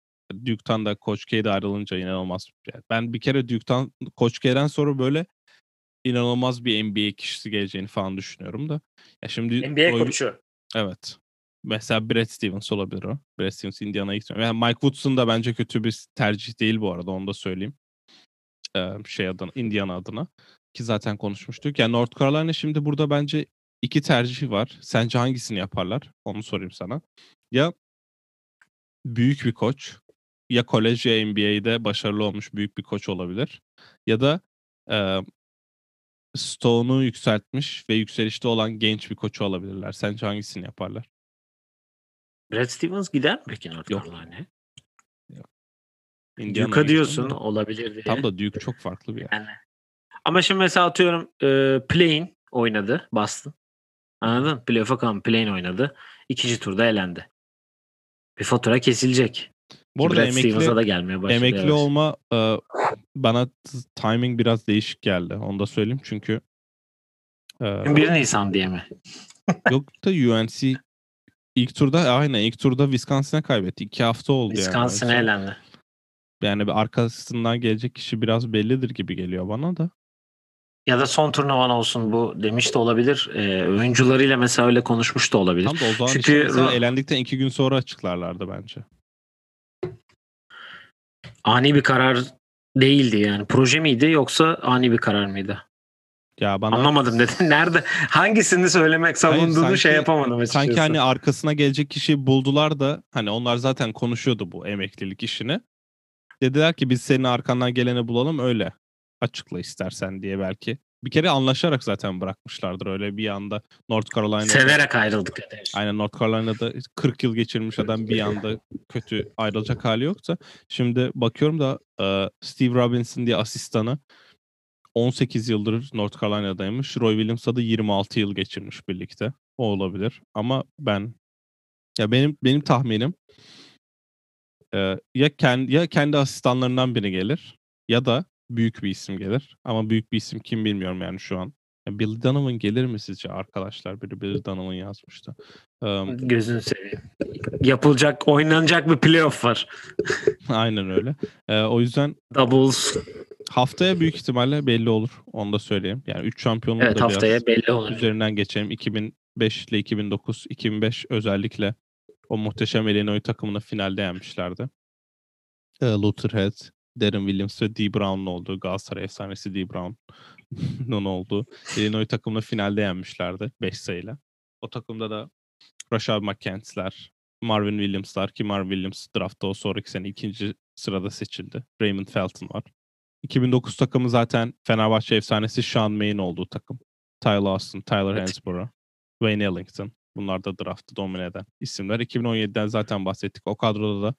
[SPEAKER 2] Duke'tan da Coach K'de ayrılınca inanılmaz. Yani ben bir kere Duke'tan Coach K'den sonra böyle inanılmaz bir NBA kişisi geleceğini falan düşünüyorum da. Ya şimdi
[SPEAKER 1] NBA
[SPEAKER 2] Roy-
[SPEAKER 1] koçu.
[SPEAKER 2] Evet. Mesela Brad Stevens olabilir o. Brad Stevens Indiana'ya gitmiyor. Yani Mike Woods'un da bence kötü bir tercih değil bu arada onu da söyleyeyim. Ee, şey adına, Indiana adına. ki zaten konuşmuştuk. Yani North Carolina şimdi burada bence iki tercih var. Sence hangisini yaparlar? Onu sorayım sana. Ya büyük bir koç ya kolej ya NBA'de başarılı olmuş büyük bir koç olabilir. Ya da e, Stone'u yükseltmiş ve yükselişte olan genç bir koçu olabilirler. Sence hangisini yaparlar?
[SPEAKER 1] Brad Stevens gider mi peki North
[SPEAKER 2] Yok.
[SPEAKER 1] Carolina'ya?
[SPEAKER 2] Indiana'ya
[SPEAKER 1] Duke'a
[SPEAKER 2] gittim
[SPEAKER 1] diyorsun
[SPEAKER 2] de.
[SPEAKER 1] olabilir diye.
[SPEAKER 2] Tam da Duke çok farklı bir yer.
[SPEAKER 1] Yani. Ama şimdi mesela atıyorum e, Plain oynadı Boston. Anladın? mı? Playoff'a kalan Plain oynadı. İkinci turda elendi. Bir fatura kesilecek.
[SPEAKER 2] Bu arada
[SPEAKER 1] Brad Stevens'a
[SPEAKER 2] emekli,
[SPEAKER 1] da gelmeye başladı.
[SPEAKER 2] emekli
[SPEAKER 1] evet.
[SPEAKER 2] olma e, bana timing biraz değişik geldi. Onu da söyleyeyim çünkü e,
[SPEAKER 1] 1 Nisan diye mi?
[SPEAKER 2] yok da UNC ilk turda aynen ilk turda Wisconsin'e kaybetti. İki hafta oldu yani.
[SPEAKER 1] Wisconsin'e
[SPEAKER 2] Oysa-
[SPEAKER 1] elendi.
[SPEAKER 2] Yani bir arkasından gelecek kişi biraz bellidir gibi geliyor bana da.
[SPEAKER 1] Ya da son turnuvan olsun bu demiş de olabilir. E, oyuncularıyla mesela öyle konuşmuş da olabilir.
[SPEAKER 2] Tam da o zaman
[SPEAKER 1] Çünkü
[SPEAKER 2] işte
[SPEAKER 1] Ro-
[SPEAKER 2] elendikten iki gün sonra açıklarlardı bence.
[SPEAKER 1] Ani bir karar değildi yani. Proje miydi yoksa ani bir karar mıydı?
[SPEAKER 2] Ya bana
[SPEAKER 1] Anlamadım dedi. Nerede? Hangisini söylemek savunduğunu
[SPEAKER 2] sanki-
[SPEAKER 1] şey yapamadım açıkçası.
[SPEAKER 2] sanki hani arkasına gelecek kişiyi buldular da hani onlar zaten konuşuyordu bu emeklilik işini. Dediler ki biz senin arkandan geleni bulalım öyle açıkla istersen diye belki. Bir kere anlaşarak zaten bırakmışlardır öyle bir anda North Carolina'da.
[SPEAKER 1] Severek ayrıldık.
[SPEAKER 2] Aynen North Carolina'da 40 yıl geçirmiş adam bir anda kötü ayrılacak hali yoksa. Şimdi bakıyorum da Steve Robinson diye asistanı 18 yıldır North Carolina'daymış. Roy Williams'la da 26 yıl geçirmiş birlikte. O olabilir. Ama ben ya benim benim tahminim e, ya kendi ya kendi asistanlarından biri gelir ya da büyük bir isim gelir. Ama büyük bir isim kim bilmiyorum yani şu an. Ya Bill Donovan gelir mi sizce arkadaşlar? Biri Bill Donovan yazmıştı. Eee,
[SPEAKER 1] Gözünü seveyim. Yapılacak, oynanacak bir playoff var.
[SPEAKER 2] aynen öyle. Eee, o yüzden
[SPEAKER 1] Doubles.
[SPEAKER 2] haftaya büyük ihtimalle belli olur. Onu da söyleyeyim. Yani 3 şampiyonluğu
[SPEAKER 1] Evet
[SPEAKER 2] da
[SPEAKER 1] haftaya belli olur.
[SPEAKER 2] üzerinden geçelim. 2005 ile 2009, 2005 özellikle o muhteşem Illinois takımını finalde yenmişlerdi. Eee, Luther Head, Darren Williams ve Dee Brown'un olduğu Galatasaray efsanesi Dee Brown'un olduğu Illinois takımını finalde yenmişlerdi 5 sayıyla. O takımda da Rashad McCanty'ler, Marvin Williams'lar ki Marvin Williams draftta o sonraki sene ikinci sırada seçildi. Raymond Felton var. 2009 takımı zaten Fenerbahçe efsanesi Sean May'in olduğu takım. Tyler Austin, Tyler
[SPEAKER 1] Evet.
[SPEAKER 2] Hansborough, Wayne Ellington. Bunlar da draftı domine eden isimler. 2017'den zaten bahsettik. O kadroda da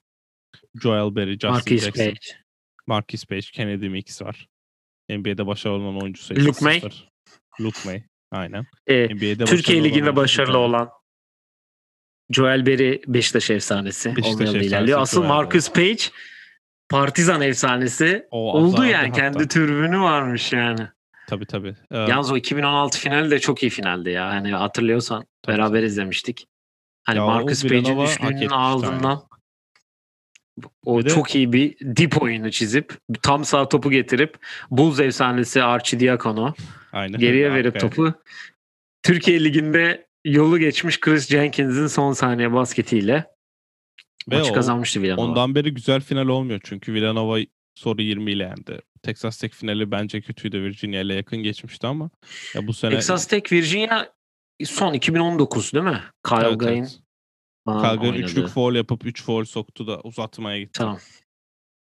[SPEAKER 2] Joel Berry, Justin
[SPEAKER 1] Marquis
[SPEAKER 2] Jackson,
[SPEAKER 1] Page.
[SPEAKER 2] Marquis Page, Kennedy Mix var. NBA'de başarılı olan oyuncu sayısı
[SPEAKER 1] Luke May.
[SPEAKER 2] Luke May. Aynen.
[SPEAKER 1] Ee,
[SPEAKER 2] NBA'de
[SPEAKER 1] Türkiye Ligi'nde başarılı olan Joel Berry Beşiktaş efsanesi.
[SPEAKER 2] Beşiktaş efsanesi
[SPEAKER 1] ilerliyor. Asıl
[SPEAKER 2] Joel Berry.
[SPEAKER 1] Marcus Page Partizan efsanesi
[SPEAKER 2] O
[SPEAKER 1] oldu yani.
[SPEAKER 2] hatta.
[SPEAKER 1] Kendi türbünü varmış yani.
[SPEAKER 2] Tabii tabii. Ee,
[SPEAKER 1] Yalnız o 2016 finali de çok iyi finaldi ya. Hani hatırlıyorsan
[SPEAKER 2] Tabii,
[SPEAKER 1] beraber izlemiştik. Hani
[SPEAKER 2] Ya
[SPEAKER 1] Marcus Page'in üçlüğünün ardından o
[SPEAKER 2] de-
[SPEAKER 1] çok iyi bir dip oyunu çizip tam sağ topu getirip Bulls efsanesi Archie Diacono
[SPEAKER 2] aynen.
[SPEAKER 1] geriye verip topu Türkiye Ligi'nde yolu geçmiş Chris Jenkins'in son saniye basketiyle
[SPEAKER 2] Ve
[SPEAKER 1] maçı
[SPEAKER 2] o-
[SPEAKER 1] kazanmıştı Villanova.
[SPEAKER 2] Ondan beri güzel final olmuyor çünkü Villanova soru 20 ile yendi. Texas Tech finali bence kötüydü. Virginia ile yakın geçmişti ama ya bu sene
[SPEAKER 1] Texas Tech Virginia son 2019 değil mi? Kyle
[SPEAKER 2] Evet,
[SPEAKER 1] Guyn
[SPEAKER 2] evet.
[SPEAKER 1] oynadı.
[SPEAKER 2] üçlük foul yapıp 3 foul soktu da uzatmaya gitti.
[SPEAKER 1] Tamam.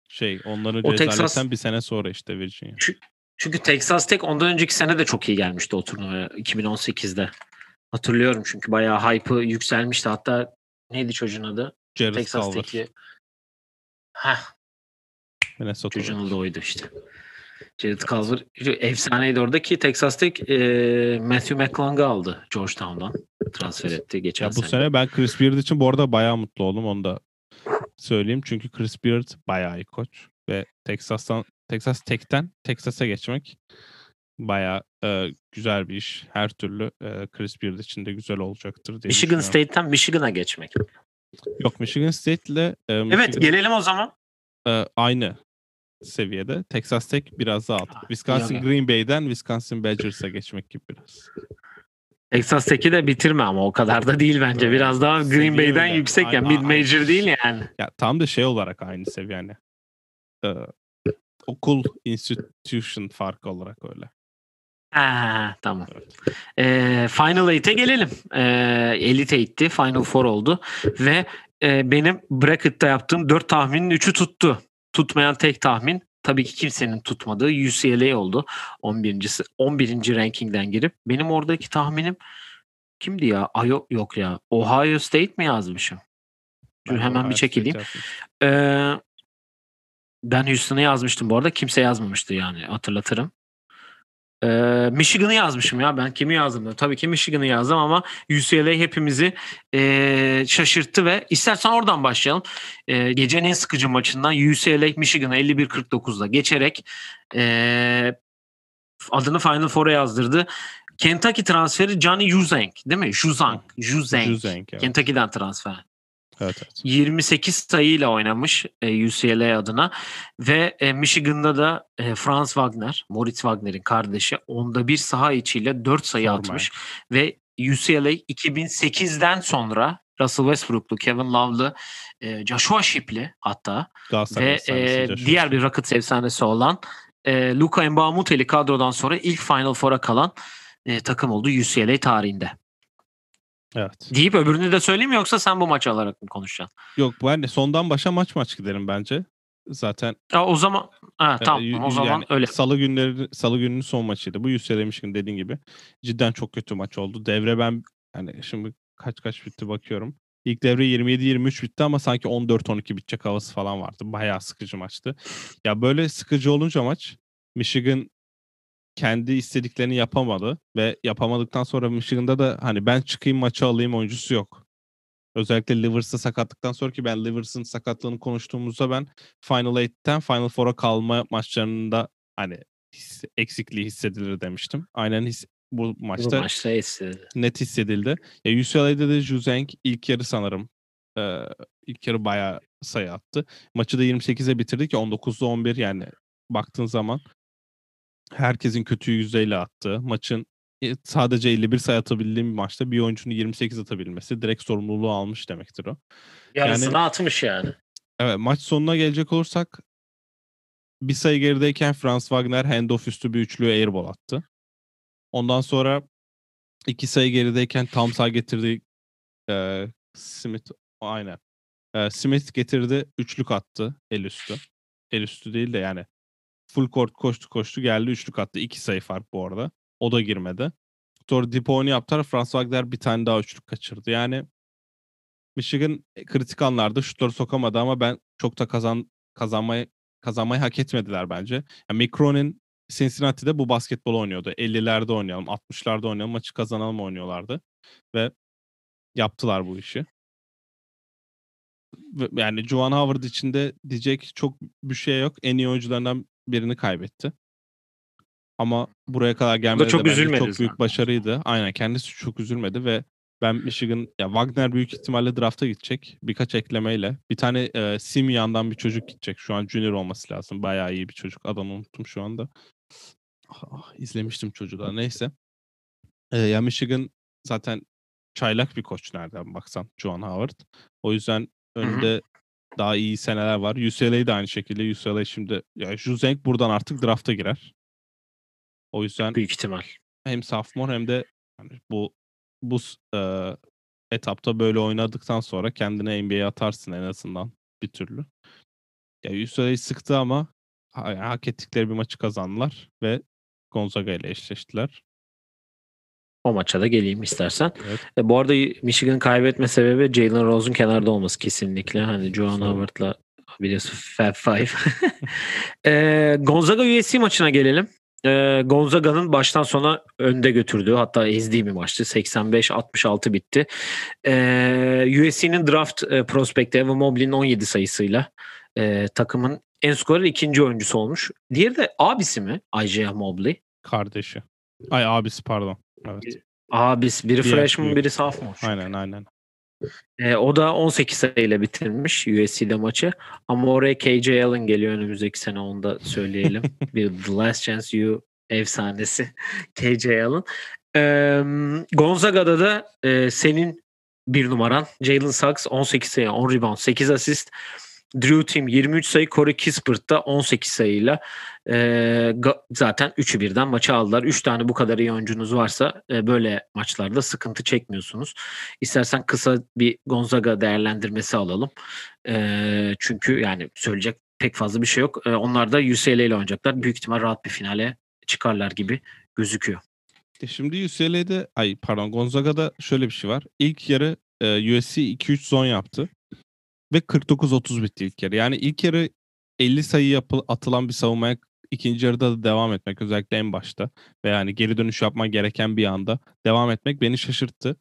[SPEAKER 2] Şey onların
[SPEAKER 1] O Texas-
[SPEAKER 2] bir sene sonra işte Virginia.
[SPEAKER 1] Çünkü Texas Tech ondan önceki sene de çok iyi gelmişti o turnuvaya 2018'de. Hatırlıyorum çünkü bayağı hype'ı yükselmişti. Hatta neydi çocuğun adı?
[SPEAKER 2] Jared.
[SPEAKER 1] Texas'taki Heh, çocuğun adı oydu işte. Jared Culver efsaneydi orada ki Texas Tech e, Matthew McClung'ı aldı Georgetown'dan. Transfer etti geçen
[SPEAKER 2] Ya bu
[SPEAKER 1] sene.
[SPEAKER 2] sene ben Chris Beard için bu arada bayağı mutlu oldum onu da söyleyeyim. Çünkü Chris Beard bayağı iyi koç ve Texas'tan Texas Tech'ten Texas'a geçmek bayağı e, güzel bir iş. Her türlü e, Chris Beard için de güzel olacaktır diye
[SPEAKER 1] Michigan. State'ten Michigan'a geçmek.
[SPEAKER 2] Yok Michigan State ile e,
[SPEAKER 1] Evet
[SPEAKER 2] Michigan,
[SPEAKER 1] gelelim o zaman.
[SPEAKER 2] e, aynı seviyede. Texas Tech biraz daha alt. Wisconsin
[SPEAKER 1] yani.
[SPEAKER 2] Green Bay'den Wisconsin Badgers'a geçmek gibi biraz.
[SPEAKER 1] Texas Tech'i de bitirme ama o kadar da değil bence.
[SPEAKER 2] Evet.
[SPEAKER 1] Biraz daha Green
[SPEAKER 2] Seviye
[SPEAKER 1] Bay'den
[SPEAKER 2] öyle.
[SPEAKER 1] yüksek yani. Mid major değil yani.
[SPEAKER 2] Ya tam da şey olarak aynı seviye yani. Ee, okul institution farkı olarak öyle.
[SPEAKER 1] Ha, tamam. Ee, Final 8'e gelelim. Ee, Elite 8'ti. Final Four oldu. Ve e, benim bracket'ta yaptığım 4 tahminin 3'ü tuttu. Tutmayan tek tahmin tabii ki kimsenin tutmadığı UCLA oldu. 11. 11. rankingden girip. Benim oradaki tahminim kimdi ya? Ayo yok ya. Ohio State mi yazmışım? Dur
[SPEAKER 2] Ben
[SPEAKER 1] hemen
[SPEAKER 2] Ohio
[SPEAKER 1] bir çekileyim. Ee, ben Houston'ı yazmıştım bu arada. Kimse yazmamıştı yani hatırlatırım. Ee, Michigan'ı yazmışım ya. Ben kimi yazdım? da? Tabii ki Michigan'ı yazdım ama UCLA hepimizi ee, şaşırttı ve istersen oradan başlayalım. Ee, gecenin en sıkıcı maçından UCLA Michigan'a 51-49'da geçerek ee, adını Final Four'a yazdırdı. Kentucky transferi Johnny Juzang değil mi? Juzang. Juzang.
[SPEAKER 2] Juzang, evet.
[SPEAKER 1] Kentucky'den transfer.
[SPEAKER 2] Evet, evet.
[SPEAKER 1] 28 sayıyla oynamış e, UCLA adına ve e, Michigan'da da e, Franz Wagner, Moritz Wagner'in kardeşi onda bir saha içiyle 4 sayı
[SPEAKER 2] Sorma.
[SPEAKER 1] atmış ve UCLA 2008'den sonra Russell Westbrook'lu, Kevin Love'lı, e, Joshua Shipley hatta ve e, diğer bir Rockets efsanesi olan e, Luka Mbamuteli kadrodan sonra ilk Final Four'a kalan e, takım oldu UCLA tarihinde.
[SPEAKER 2] Evet.
[SPEAKER 1] Deyip öbürünü de söyleyeyim yoksa sen bu maç alarak mı konuşacaksın?
[SPEAKER 2] Yok ben de sondan başa maç maç giderim bence. Zaten
[SPEAKER 1] Ya o zaman ha,
[SPEAKER 2] e,
[SPEAKER 1] tamam
[SPEAKER 2] y-
[SPEAKER 1] o zaman
[SPEAKER 2] yani
[SPEAKER 1] öyle.
[SPEAKER 2] Salı günleri Salı gününün son maçıydı. Bu Michigan dediğin gibi. Cidden çok kötü maç oldu. Devre ben hani şimdi kaç kaç bitti bakıyorum. İlk devre 27-23 bitti ama sanki 14-12 bitecek havası falan vardı. Bayağı sıkıcı maçtı. Ya böyle sıkıcı olunca maç Michigan kendi istediklerini yapamadı ve yapamadıktan sonra Michigan'da da hani ben çıkayım maçı alayım oyuncusu yok. Özellikle Livers'ta sakatlıktan sonra ki ben Livers'ın sakatlığını konuştuğumuzda ben Final 8'ten Final Four'a kalma maçlarında hani his- eksikliği hissedilir demiştim. Aynen his, bu
[SPEAKER 1] Bu
[SPEAKER 2] maçta
[SPEAKER 1] maçta iyisi.
[SPEAKER 2] net hissedildi. Ya UCLA'da da Juzeng ilk yarı sanırım e, ilk yarı bayağı sayı attı. Maçı da 28'e bitirdi ki 19'da 11 yani baktığın zaman herkesin kötü yüzdeyle attığı maçın e, sadece 51 sayı atabildiğim bir maçta bir oyuncunun 28 atabilmesi direkt sorumluluğu almış demektir o.
[SPEAKER 1] Yarısını atmış yani.
[SPEAKER 2] Evet maç sonuna gelecek olursak bir sayı gerideyken Franz Wagner handoff üstü bir üçlü airball attı. Ondan sonra iki sayı gerideyken tam sağ getirdi e, Smith aynen. E, Smith getirdi üçlük attı el üstü. El üstü değil de yani full court koştu koştu geldi üçlük attı. İki sayı fark bu arada. O da girmedi. Sonra Diponi yaptılar. Franz Wagner bir tane daha üçlük kaçırdı. Yani Michigan kritik anlarda şutları sokamadı ama ben çok da kazan kazanmayı kazanmayı hak etmediler bence. Yani Mick Cronin Cincinnati'de bu basketbol oynuyordu. 50'lerde oynayalım, 60'larda oynayalım, maçı kazanalım oynuyorlardı. Ve yaptılar bu işi. Yani Juwan Howard içinde diyecek çok bir şey yok. En iyi oyuncularından birini kaybetti. Ama buraya kadar gelmedi
[SPEAKER 1] çok üzülmedi
[SPEAKER 2] çok büyük
[SPEAKER 1] zaten.
[SPEAKER 2] başarıydı. Aynen kendisi çok üzülmedi ve ben Michigan ya Wagner büyük ihtimalle drafta gidecek. Birkaç eklemeyle. Bir tane e, Simian'dan bir çocuk gidecek. Şu an junior olması lazım. Bayağı iyi bir çocuk. Adını unuttum şu anda. Ah, izlemiştim çocuğu da. Neyse. E, ya Michigan zaten çaylak bir koç nereden baksan Juwan Howard. O yüzden önünde daha iyi seneler var. UCLA de aynı şekilde. UCLA şimdi ya Juzeng buradan artık drafta girer. O yüzden
[SPEAKER 1] Büyük ihtimal.
[SPEAKER 2] hem sophomore hem de hani bu bu eee, etapta böyle oynadıktan sonra kendine NBA'ye atarsın en azından bir türlü. Ya UCLA sıktı ama ha- hak ettikleri bir maçı kazandılar ve Gonzaga ile eşleştiler.
[SPEAKER 1] O maça da geleyim istersen.
[SPEAKER 2] Evet.
[SPEAKER 1] E, bu arada Michigan kaybetme sebebi Jalen Rose'un kenarda olması kesinlikle. Hani Joan. Howard'la biliyorsun Fab Five. e, Gonzaga USC maçına gelelim. E, Gonzaga'nın baştan sona önde götürdüğü hatta ezdiği bir maçtı. 85-66 bitti. E, USC'nin draft e, prospekti Evan Mobley'nin 17 sayısıyla e, takımın en skorer ikinci oyuncusu olmuş. Diğeri de abisi mi? Isaiah Mobley.
[SPEAKER 2] Kardeşi. Ay abisi pardon. Evet.
[SPEAKER 1] Abisi. Biri
[SPEAKER 2] Diğer
[SPEAKER 1] freshman biri sophomore.
[SPEAKER 2] Aynen aynen.
[SPEAKER 1] E, o da 18 sayıyla bitirmiş USC'de maçı. Ama oraya KJ Allen geliyor önümüzdeki sene onu da söyleyelim. bir The Last Chance You efsanesi KJ Allen. E, Gonzaga'da da e, senin bir numaran Jalen Suggs 18 sayı 10 rebound 8 asist. Drew Tim 23 sayı, Corey Kispert da 18 sayıyla e, zaten 3'ü birden maçı aldılar. 3 tane bu kadar iyi oyuncunuz varsa e, böyle maçlarda sıkıntı çekmiyorsunuz. İstersen kısa bir Gonzaga değerlendirmesi alalım. E, çünkü yani söyleyecek pek fazla bir şey yok. E, onlar da UCLA ile oynayacaklar. Büyük ihtimal rahat bir finale çıkarlar gibi gözüküyor.
[SPEAKER 2] E şimdi UCLA'de ay pardon Gonzaga'da şöyle bir şey var. İlk yarı e, USC 2-3 zon yaptı ve 49-30 bitti ilk yarı. Yani ilk yarı 50 sayı yapı, atılan bir savunmaya ikinci yarıda da devam etmek özellikle en başta ve yani geri dönüş yapman gereken bir anda devam etmek beni şaşırttı.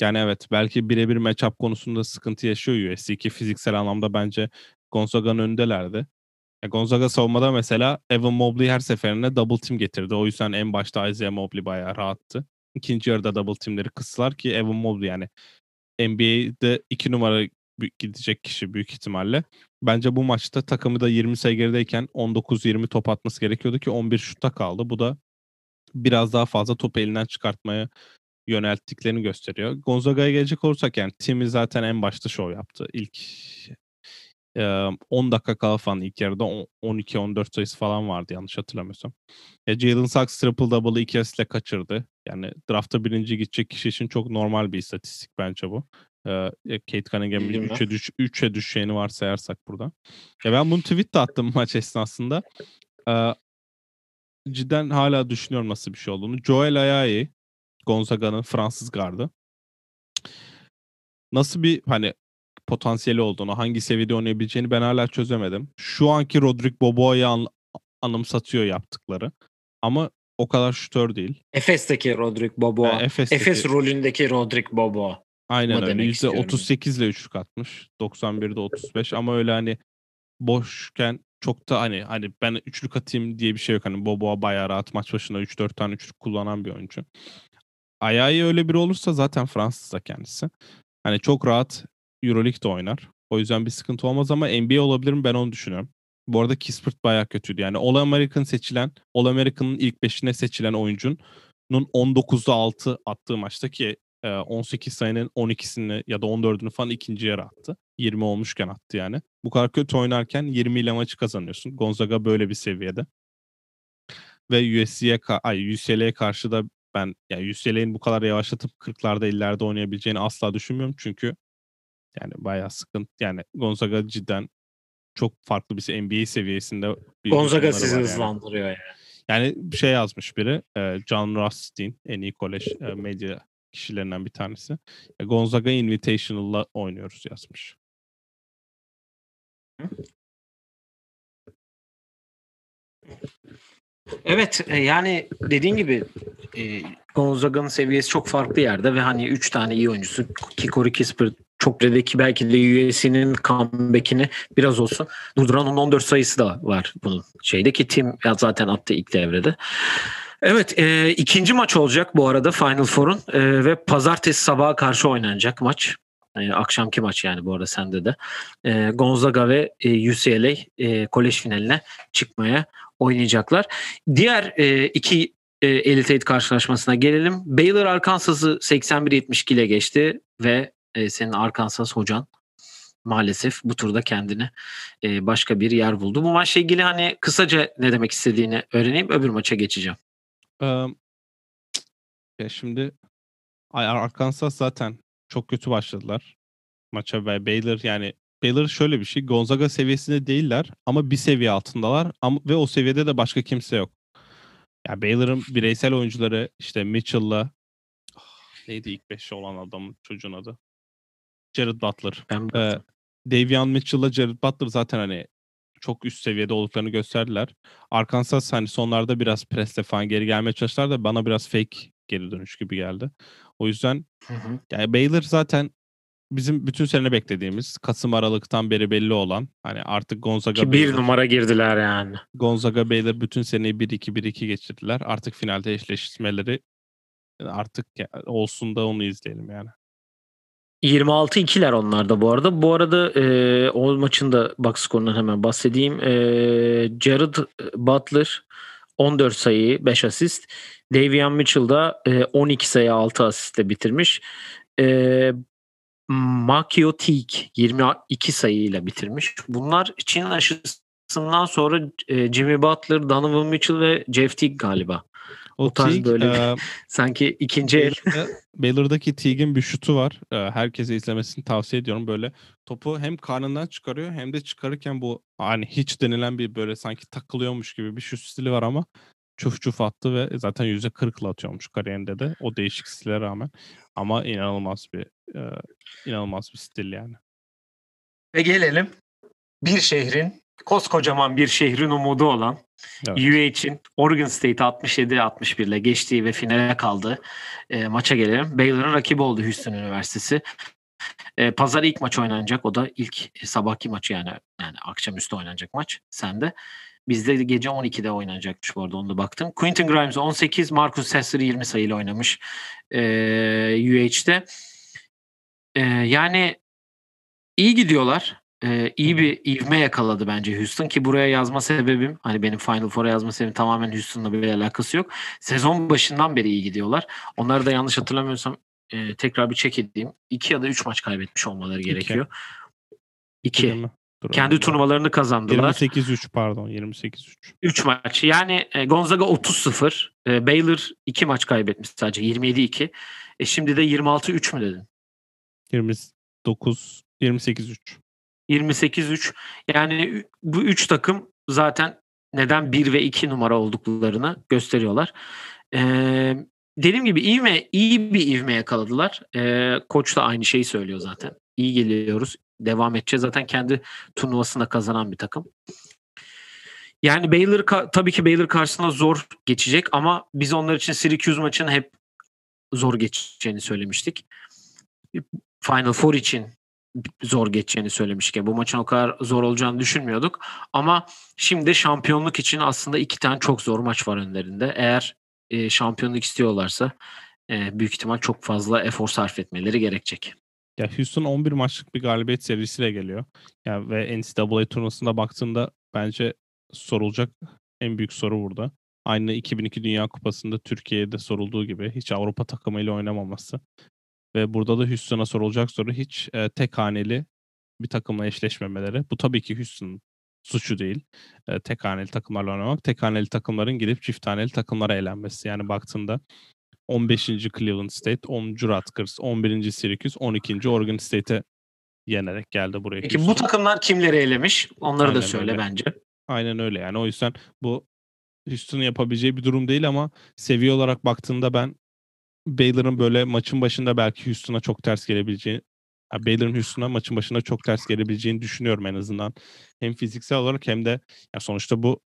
[SPEAKER 2] Yani evet belki birebir matchup konusunda sıkıntı yaşıyor USC ki fiziksel anlamda bence Gonzaga'nın önündelerdi. Ya Gonzaga savunmada mesela Evan Mobley her seferinde double team getirdi. O yüzden en başta Isaiah Mobley bayağı rahattı. İkinci yarıda double teamleri kıstılar ki Evan Mobley yani NBA'de iki numara gidecek kişi büyük ihtimalle. Bence bu maçta takımı da 20 sayı gerideyken 19-20 top atması gerekiyordu ki 11 şutta kaldı. Bu da biraz daha fazla topu elinden çıkartmaya yönelttiklerini gösteriyor. Gonzaga'ya gelecek olursak yani Tim'i zaten en başta şov yaptı. İlk 10 dakika kala falan ilk yarıda 12-14 sayısı falan vardı yanlış hatırlamıyorsam. Ya Jalen Sachs triple double'ı iki asistle kaçırdı. Yani draftta birinci gidecek kişi için çok normal bir istatistik bence bu. Ee, Kate Cunningham'ın 3'e düş, 3'e düşeceğini varsayarsak burada. Ya ben bunu tweet de attım maç esnasında. Ee, cidden hala düşünüyorum nasıl bir şey olduğunu. Joel Ayayi, Gonzaga'nın Fransız gardı. Nasıl bir hani potansiyeli olduğunu, hangi seviyede oynayabileceğini ben hala çözemedim. Şu anki Rodrik Boboa'yı an, anımsatıyor yaptıkları. Ama o kadar şutör değil.
[SPEAKER 1] Efes'teki Rodrik Boboa. E, Efes'teki... Efes rolündeki Rodrik Boboa.
[SPEAKER 2] Aynen öyle. %38 ile üçlük atmış. 91'de 35 ama öyle hani boşken çok da hani hani ben üçlük atayım diye bir şey yok. Hani Boboa bayağı rahat maç başına 3-4 tane üçlük kullanan bir oyuncu. Ayağı öyle biri olursa zaten Fransız da kendisi. Hani çok rahat Euroleague'de oynar. O yüzden bir sıkıntı olmaz ama NBA olabilir mi ben onu düşünüyorum. Bu arada Kispert bayağı kötüydü. Yani All American seçilen, All American'ın ilk 5'ine seçilen oyuncunun 19'da 6 attığı maçta ki 18 sayının 12'sini ya da 14'ünü falan ikinci yarı attı. 20 olmuşken attı yani. Bu kadar kötü oynarken 20 ile maçı kazanıyorsun. Gonzaga böyle bir seviyede. Ve USC'ye ay UCLA'ye karşı da ben yani UCLA'nin bu kadar yavaşlatıp 40'larda 50'lerde oynayabileceğini asla düşünmüyorum. Çünkü yani bayağı sıkıntı. Yani Gonzaga cidden çok farklı bir NBA seviyesinde bir
[SPEAKER 1] Gonzaga sizi yani. hızlandırıyor yani.
[SPEAKER 2] Yani bir şey yazmış biri. John Rothstein en iyi kolej medya kişilerinden bir tanesi. Gonzaga Invitational'la oynuyoruz yazmış.
[SPEAKER 1] Evet yani dediğin gibi e, Gonzaga'nın seviyesi çok farklı yerde ve hani 3 tane iyi oyuncusu ki Corey Kispert çok redeki belki de USC'nin comeback'ini biraz olsun durduran onun 14 sayısı da var bunun şeyde ki Tim zaten attı ilk devrede. Evet e, ikinci maç olacak bu arada Final Four'un e, ve pazartesi sabaha karşı oynanacak maç. E, akşamki maç yani bu arada sende de. E, Gonzaga ve e, UCLA e, kolej finaline çıkmaya oynayacaklar. Diğer e, iki e, Elite Eight karşılaşmasına gelelim. Baylor Arkansas'ı 81-72 ile geçti ve e, senin Arkansas hocan maalesef bu turda kendine e, başka bir yer buldu. Bu maçla ilgili hani kısaca ne demek istediğini öğreneyim öbür maça geçeceğim.
[SPEAKER 2] Um, ya şimdi Arkansas zaten çok kötü başladılar maça ve Baylor yani Baylor şöyle bir şey Gonzaga seviyesinde değiller ama bir seviye altındalar ama ve o seviyede de başka kimse yok. Ya yani Baylor'ın bireysel oyuncuları işte Mitchell'la oh, neydi ilk beşi olan adamın çocuğun adı? Jared Butler. Ben ee, Davion Mitchell'la Jared Butler zaten hani çok üst seviyede olduklarını gösterdiler. Arkansas hani sonlarda biraz presle falan geri gelmeye çalıştılar da bana biraz fake geri dönüş gibi geldi. O yüzden hı hı. yani Baylor zaten bizim bütün sene beklediğimiz Kasım Aralık'tan beri belli olan hani artık Gonzaga
[SPEAKER 1] Ki bir Baylor, numara girdiler yani.
[SPEAKER 2] Gonzaga Baylor bütün seneyi 1-2-1-2 geçirdiler. Artık finalde eşleşmeleri artık olsun da onu izleyelim yani.
[SPEAKER 1] 26-2'ler onlarda bu arada. Bu arada e, o maçın da box skorundan hemen bahsedeyim. E, Jared Butler 14 sayı 5 asist. Davion Mitchell da e, 12 sayı 6 asistle bitirmiş. E, Makio Teague 22 sayıyla bitirmiş. Bunlar Çin aşısından sonra e, Jimmy Butler, Donovan Mitchell ve Jeff Teague galiba. O, o tarz Teague, böyle e, sanki ikinci el.
[SPEAKER 2] Baylor'daki Teague'in bir şutu var. E, herkese izlemesini tavsiye ediyorum. Böyle topu hem karnından çıkarıyor hem de çıkarırken bu hani hiç denilen bir böyle sanki takılıyormuş gibi bir şut stili var ama çuf çuf attı ve zaten yüzde kırkla atıyormuş kariyerinde de o değişik stile rağmen. Ama inanılmaz bir e, inanılmaz bir stil yani.
[SPEAKER 1] Ve gelelim bir şehrin koskocaman bir şehrin umudu olan evet. UH'in Oregon State 67-61 ile geçtiği ve finale kaldığı e, maça gelelim. Baylor'ın rakibi oldu Houston Üniversitesi. E, Pazar ilk maç oynanacak. O da ilk e, sabahki maçı yani yani akşamüstü oynanacak maç. Sen Bizde gece 12'de oynanacakmış bu arada onu da baktım. Quentin Grimes 18, Marcus Sasser 20 sayıyla oynamış e, UH'de. E, yani iyi gidiyorlar. E, iyi bir ivme yakaladı bence Houston ki buraya yazma sebebim hani benim Final Four'a yazma sebebim tamamen Houston'la bir alakası yok. Sezon başından beri iyi gidiyorlar. Onları da yanlış hatırlamıyorsam e, tekrar bir check edeyim. İki ya da üç maç kaybetmiş olmaları gerekiyor. İki. İki. Dur, Kendi turnuvalarını kazandılar.
[SPEAKER 2] 28-3 pardon 28-3.
[SPEAKER 1] 3 maç. Yani e, Gonzaga 30-0. E, Baylor 2 maç kaybetmiş sadece 27-2. E, şimdi de 26-3 mü dedin?
[SPEAKER 2] 29 28-3.
[SPEAKER 1] 28-3. Yani bu 3 takım zaten neden 1 ve 2 numara olduklarını gösteriyorlar. Ee, dediğim gibi mi, iyi bir ivme yakaladılar. Ee, koç da aynı şeyi söylüyor zaten. İyi geliyoruz, devam edeceğiz. Zaten kendi turnuvasında kazanan bir takım. Yani Baylor tabii ki Baylor karşısında zor geçecek ama biz onlar için Syracuse maçını hep zor geçeceğini söylemiştik. Final Four için zor geçeceğini söylemişken bu maçın o kadar zor olacağını düşünmüyorduk. Ama şimdi şampiyonluk için aslında iki tane çok zor maç var önlerinde. Eğer e, şampiyonluk istiyorlarsa e, büyük ihtimal çok fazla efor sarf etmeleri gerekecek.
[SPEAKER 2] Ya Houston 11 maçlık bir galibiyet serisiyle geliyor. Ya ve NCAA turnuvasında baktığında bence sorulacak en büyük soru burada. Aynı 2002 Dünya Kupası'nda Türkiye'de sorulduğu gibi hiç Avrupa takımıyla oynamaması. Ve burada da Houston'a sorulacak soru hiç e, tek haneli bir takımla eşleşmemeleri. Bu tabii ki Houston'ın suçu değil. E, tek haneli takımlarla oynamak. Tek haneli takımların gidip çift haneli takımlara eğlenmesi. Yani baktığında 15. Cleveland State, 10. Rutgers, 11. Syracuse, 12. Oregon State'e yenerek geldi buraya.
[SPEAKER 1] Peki Houston. bu takımlar kimleri elemiş? Onları Aynen da söyle öyle. bence.
[SPEAKER 2] Aynen öyle yani. O yüzden bu Houston'un yapabileceği bir durum değil ama seviye olarak baktığında ben Baylor'ın böyle maçın başında belki Houston'a çok ters gelebileceğini yani Baylor'ın Houston'a maçın başında çok ters gelebileceğini düşünüyorum en azından. Hem fiziksel olarak hem de ya sonuçta bu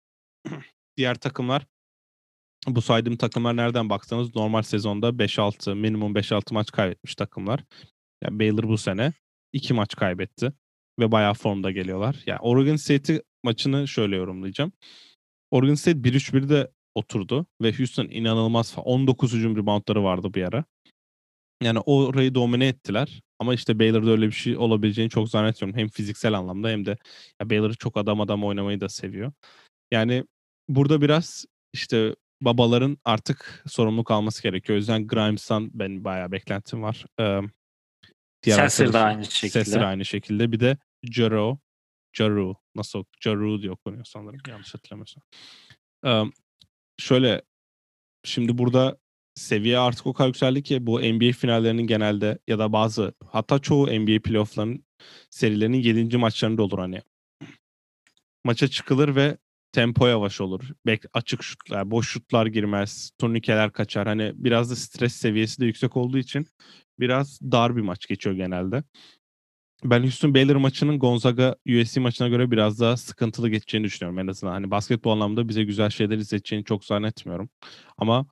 [SPEAKER 2] diğer takımlar bu saydığım takımlar nereden baksanız normal sezonda 5-6 minimum 5-6 maç kaybetmiş takımlar. Yani Baylor bu sene 2 maç kaybetti ve bayağı formda geliyorlar. Yani Oregon State maçını şöyle yorumlayacağım. Oregon State 1-3-1'de oturdu ve Houston inanılmaz 19 hücum reboundları vardı bir ara. Yani orayı domine ettiler. Ama işte Baylor'da öyle bir şey olabileceğini çok zannetmiyorum. Hem fiziksel anlamda hem de ya Baylor çok adam adam oynamayı da seviyor. Yani burada biraz işte babaların artık sorumluluk alması gerekiyor. O yüzden Grimes'tan ben bayağı beklentim var. Ee,
[SPEAKER 1] Sesser de aynı şekilde.
[SPEAKER 2] Sesser aynı şekilde. Bir de Jaro, Jaru nasıl Jaru diye okunuyor sanırım yanlış hatırlamıyorsam. Ee, şöyle şimdi burada seviye artık o kadar yükseldi ki bu NBA finallerinin genelde ya da bazı hatta çoğu NBA playoff'ların serilerinin 7. maçlarında olur hani. Maça çıkılır ve tempo yavaş olur. Bek açık şutlar, boş şutlar girmez, turnikeler kaçar. Hani biraz da stres seviyesi de yüksek olduğu için biraz dar bir maç geçiyor genelde. Ben Houston Baylor maçının Gonzaga USC maçına göre biraz daha sıkıntılı geçeceğini düşünüyorum en azından. Hani basketbol anlamda bize güzel şeyler izleteceğini çok zannetmiyorum. Ama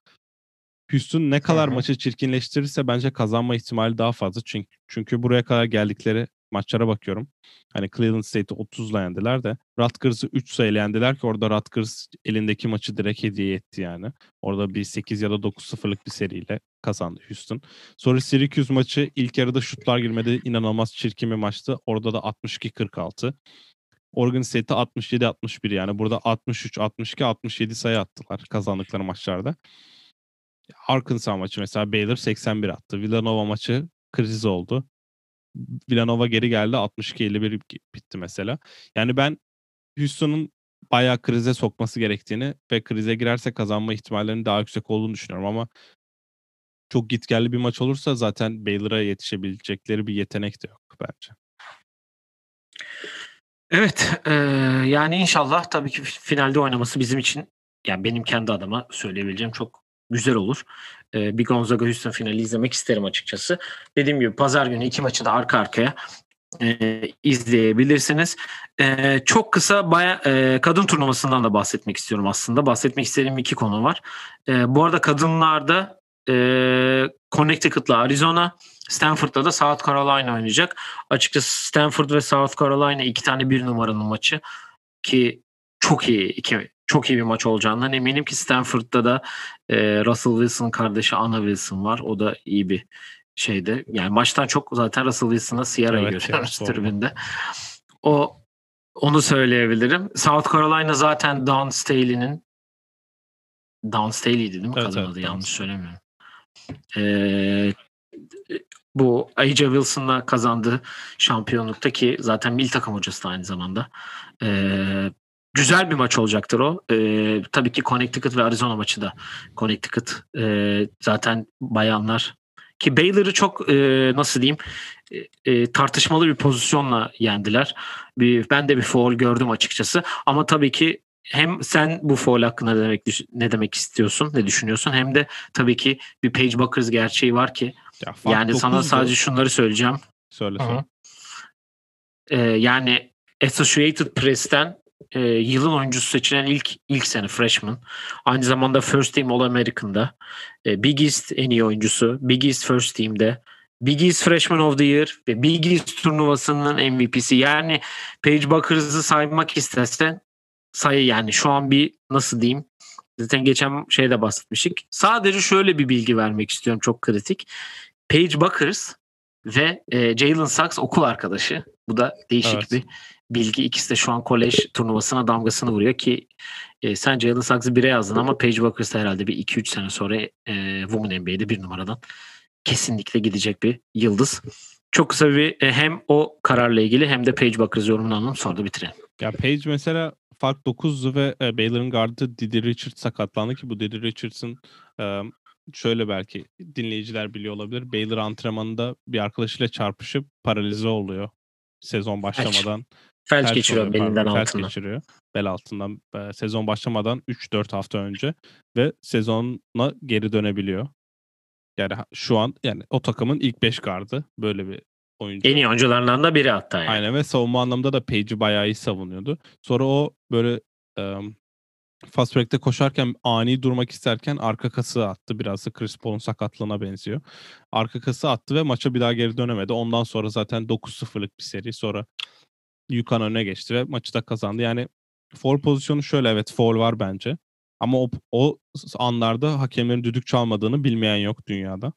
[SPEAKER 2] Houston ne kadar Hı-hı. maçı çirkinleştirirse bence kazanma ihtimali daha fazla. Çünkü çünkü buraya kadar geldikleri maçlara bakıyorum. Hani Cleveland State'i 30'la yendiler de Rutgers'ı 3 sayıyla yendiler ki orada Rutgers elindeki maçı direkt hediye etti yani. Orada bir 8 ya da 9-0'lık bir seriyle kazandı Houston. Sonra Syracuse maçı ilk yarıda şutlar girmedi. inanılmaz çirkin bir maçtı. Orada da 62-46. Oregon State'de 67-61 yani burada 63, 62, 67 sayı attılar kazandıkları maçlarda. Arkansas maçı mesela Baylor 81 attı. Villanova maçı kriz oldu. Villanova geri geldi 62-51 bitti mesela. Yani ben Houston'un bayağı krize sokması gerektiğini ve krize girerse kazanma ihtimallerinin daha yüksek olduğunu düşünüyorum ama çok gitgelli bir maç olursa zaten Baylor'a yetişebilecekleri bir yetenek de yok bence.
[SPEAKER 1] Evet, e, yani inşallah tabii ki finalde oynaması bizim için yani benim kendi adıma söyleyebileceğim çok güzel olur. E, bir Gonzaga Houston finali izlemek isterim açıkçası. Dediğim gibi pazar günü iki maçı da arka arkaya e, izleyebilirsiniz. E, çok kısa baya, e, kadın turnuvasından da bahsetmek istiyorum aslında. Bahsetmek istediğim iki konu var. E, bu arada kadınlarda e, Connecticut'la Arizona, Stanford'da da South Carolina oynayacak. Açıkçası Stanford ve South Carolina iki tane bir numaranın maçı ki çok iyi iki çok iyi bir maç olacağından eminim ki Stanford'da da e, Russell Wilson kardeşi Anna Wilson var. O da iyi bir şeyde. Yani maçtan çok zaten Russell Wilson'la Sierra'yı evet, görüyoruz tribünde. O onu söyleyebilirim. South Carolina zaten Dawn Staley'nin Dawn Staley'di değil mi? Evet, Kadın evet, adı yanlış söylemiyorum. Ee, bu Aja Wilson'la kazandığı şampiyonlukta ki zaten mil takım hocası da aynı zamanda. Ee, güzel bir maç olacaktır o. Ee, tabii ki Connecticut ve Arizona maçı da Connecticut e, zaten bayanlar ki Baylor'ı çok e, nasıl diyeyim e, e, tartışmalı bir pozisyonla yendiler. Bir, ben de bir foul gördüm açıkçası ama tabii ki hem sen bu foul hakkında ne demek ne demek istiyorsun, ne düşünüyorsun hem de tabii ki bir Page Buckers gerçeği var ki ya yani sana sadece şunları söyleyeceğim.
[SPEAKER 2] Söyle söyle.
[SPEAKER 1] Ee, yani Associated Press'ten e, yılın oyuncusu seçilen ilk ilk sene freshman. Aynı zamanda First Team All American'da. E, Big East en iyi oyuncusu. Big East First Team'de. Big East Freshman of the Year ve Big East turnuvasının MVP'si. Yani Paige Buckers'ı saymak istersen sayı yani şu an bir nasıl diyeyim zaten geçen şeyde bahsetmiştik. Sadece şöyle bir bilgi vermek istiyorum çok kritik. Paige Buckers ve e, Jalen Sachs okul arkadaşı. Bu da değişik evet. bir bilgi. İkisi de şu an kolej turnuvasına damgasını vuruyor ki e, sen Jalen Sachs'ı bire yazdın ama Paige Buckers herhalde bir 2-3 sene sonra e, Women NBA'de bir numaradan kesinlikle gidecek bir yıldız. Çok kısa bir e, hem o kararla ilgili hem de Paige Buckers yorumunu alalım sonra da bitirelim.
[SPEAKER 2] Ya Paige mesela fark 9'du ve e, Baylor'ın gardı Didi Richards sakatlandı ki bu Didi Richards'ın e, şöyle belki dinleyiciler biliyor olabilir. Baylor antrenmanında bir arkadaşıyla çarpışıp paralize oluyor sezon başlamadan.
[SPEAKER 1] Felç, felç geçiriyor oluyor, belinden
[SPEAKER 2] pardon, altından. Felç geçiriyor bel altından e, sezon başlamadan 3-4 hafta önce ve sezona geri dönebiliyor. Yani şu an yani o takımın ilk 5 gardı böyle bir oyuncu.
[SPEAKER 1] En iyi oyuncularından da biri hatta yani.
[SPEAKER 2] Aynen ve savunma anlamda da Page'i bayağı iyi savunuyordu. Sonra o böyle um, fast break'te koşarken ani durmak isterken arka kası attı. Biraz da Chris Paul'un sakatlığına benziyor. Arka kası attı ve maça bir daha geri dönemedi. Ondan sonra zaten 9-0'lık bir seri. Sonra Yukan öne geçti ve maçı da kazandı. Yani foul pozisyonu şöyle evet foul var bence. Ama o, o anlarda hakemlerin düdük çalmadığını bilmeyen yok dünyada.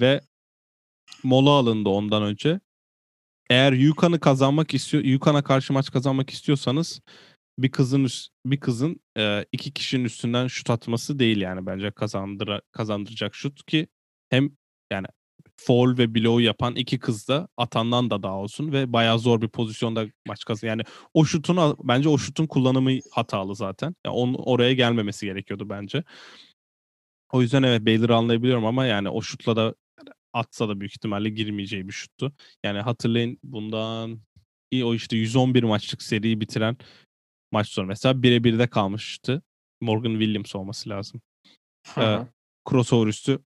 [SPEAKER 2] Ve mola alındı ondan önce. Eğer Yukan'ı kazanmak istiyor, Yukan'a karşı maç kazanmak istiyorsanız bir kızın bir kızın e, iki kişinin üstünden şut atması değil yani bence kazandıra, kazandıracak şut ki hem yani foul ve blow yapan iki kız da atandan da daha olsun ve bayağı zor bir pozisyonda maç kazan. Yani o şutun bence o şutun kullanımı hatalı zaten. Yani onun oraya gelmemesi gerekiyordu bence. O yüzden evet Baylor'ı anlayabiliyorum ama yani o şutla da atsa da büyük ihtimalle girmeyeceği bir şuttu. Yani hatırlayın bundan iyi o işte 111 maçlık seriyi bitiren maç sonra mesela bire de kalmıştı. Morgan Williams olması lazım. Ee, crossover üstü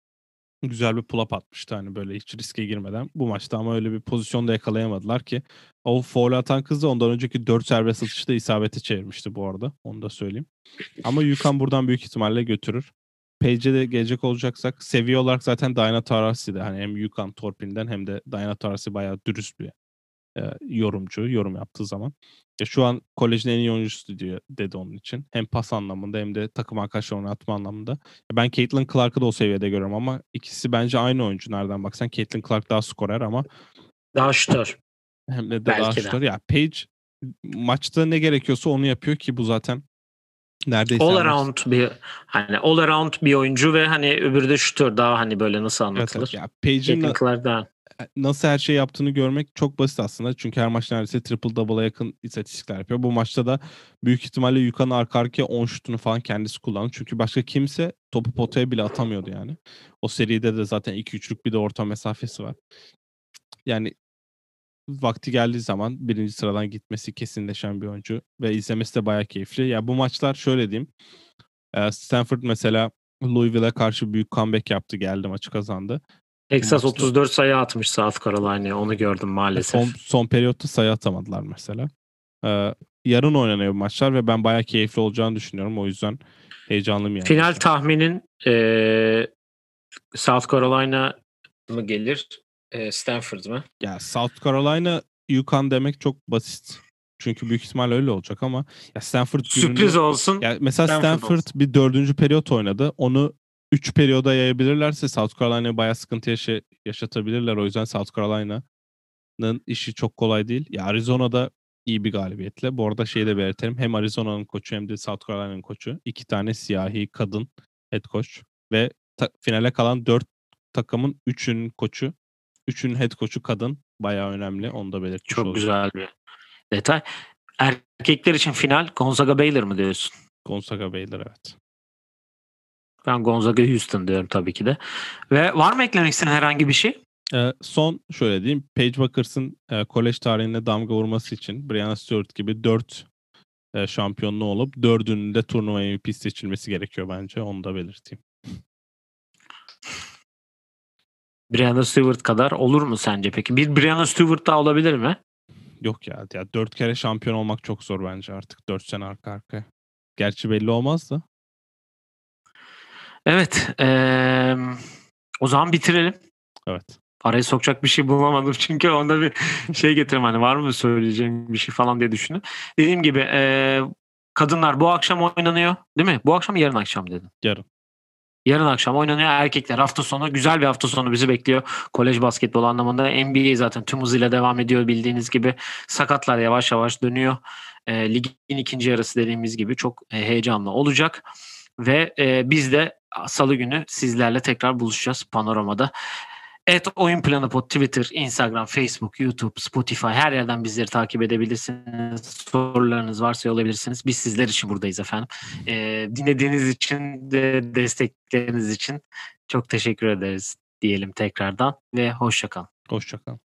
[SPEAKER 2] güzel bir pull-up atmıştı hani böyle hiç riske girmeden. Bu maçta ama öyle bir pozisyonda yakalayamadılar ki. O foul atan kız da ondan önceki 4 serbest atışta isabete çevirmişti bu arada. Onu da söyleyeyim. Ama Yukan buradan büyük ihtimalle götürür. Page'e de gelecek olacaksak seviye olarak zaten Diana Taurasi'de hani hem Yukan Torpin'den hem de Diana Taurasi bayağı dürüst bir e, yorumcu yorum yaptığı zaman. Ya şu an kolejin en iyi oyuncusu diyor dedi onun için. Hem pas anlamında hem de takım arkadaşlarını atma anlamında. Ben Caitlin Clark'ı da o seviyede görüyorum ama ikisi bence aynı oyuncu nereden baksan. Caitlin Clark daha skorer ama
[SPEAKER 1] daha şutör.
[SPEAKER 2] Hem de, de daha şutör. Ya Page maçta ne gerekiyorsa onu yapıyor ki bu zaten neredeyse
[SPEAKER 1] all around bir hani all around bir oyuncu ve hani öbürü de şutör daha hani böyle nasıl anlatılır? Evet, evet.
[SPEAKER 2] Ya Page'in nasıl her şey yaptığını görmek çok basit aslında. Çünkü her maç neredeyse triple double'a yakın istatistikler yapıyor. Bu maçta da büyük ihtimalle Yukan arka arkaya 10 şutunu falan kendisi kullandı. Çünkü başka kimse topu potaya bile atamıyordu yani. O seride de zaten 2-3'lük bir de orta mesafesi var. Yani vakti geldiği zaman birinci sıradan gitmesi kesinleşen bir oyuncu ve izlemesi de bayağı keyifli. Ya bu maçlar şöyle diyeyim. Stanford mesela Louisville'e karşı büyük comeback yaptı. Geldi maçı kazandı.
[SPEAKER 1] Texas maçta, 34 sayı atmış South Carolina'ya. Onu gördüm maalesef.
[SPEAKER 2] Son, son periyotta sayı atamadılar mesela. Ee, yarın oynanıyor maçlar ve ben bayağı keyifli olacağını düşünüyorum. O yüzden heyecanlıyım yani.
[SPEAKER 1] Final tahminin e, South Carolina mı gelir? E, Stanford mı?
[SPEAKER 2] Ya South Carolina UConn demek çok basit. Çünkü büyük ihtimal öyle olacak ama ya Stanford
[SPEAKER 1] sürpriz gününde, olsun.
[SPEAKER 2] Ya mesela Stanford, Stanford bir dördüncü periyot oynadı. Onu 3 periyoda yayabilirlerse South Carolina'ya bayağı sıkıntı yaşa- yaşatabilirler. O yüzden South Carolina'nın işi çok kolay değil. Ya Arizona'da iyi bir galibiyetle. Bu arada şeyi de belirtelim. Hem Arizona'nın koçu hem de South Carolina'nın koçu. iki tane siyahi kadın head coach. Ve ta- finale kalan 4 takımın 3'ünün koçu. 3'ünün head coach'u kadın. Bayağı önemli. Onu da belirtmiş
[SPEAKER 1] Çok olacağım. güzel bir detay. Erkekler için final Gonzaga Baylor mı diyorsun?
[SPEAKER 2] Gonzaga Baylor evet.
[SPEAKER 1] Ben Gonzaga Houston diyorum tabii ki de. Ve var mı eklemek istediğin herhangi bir şey?
[SPEAKER 2] Ee, son şöyle diyeyim. Paige Buckers'ın e, kolej tarihine damga vurması için Brianna Stewart gibi 4 e, şampiyonlu olup dördünün de turnuva MVP seçilmesi gerekiyor bence. Onu da belirteyim.
[SPEAKER 1] Brianna Stewart kadar olur mu sence peki? Bir Brianna Stewart daha olabilir mi?
[SPEAKER 2] Yok ya. ya dört kere şampiyon olmak çok zor bence artık. Dört sene arka arkaya. Gerçi belli olmaz da.
[SPEAKER 1] Evet. Ee, o zaman bitirelim.
[SPEAKER 2] Evet.
[SPEAKER 1] Araya sokacak bir şey bulamadım çünkü onda bir şey getireyim hani var mı söyleyeceğim bir şey falan diye düşündüm. Dediğim gibi e, kadınlar bu akşam oynanıyor değil mi? Bu akşam yarın akşam dedin.
[SPEAKER 2] Yarın.
[SPEAKER 1] Yarın akşam oynanıyor erkekler hafta sonu. Güzel bir hafta sonu bizi bekliyor. Kolej basketbol anlamında. NBA zaten tüm hızıyla devam ediyor bildiğiniz gibi. Sakatlar yavaş yavaş dönüyor. E, ligin ikinci yarısı dediğimiz gibi çok heyecanlı olacak. Ve e, biz de salı günü sizlerle tekrar buluşacağız Panorama'da. Evet Oyun Planı Pod Twitter, Instagram, Facebook, YouTube, Spotify her yerden bizleri takip edebilirsiniz. Sorularınız varsa yollayabilirsiniz. Biz sizler için buradayız efendim. Ee, dinlediğiniz için de destekleriniz için çok teşekkür ederiz diyelim tekrardan ve hoşçakalın.
[SPEAKER 2] Hoşçakalın.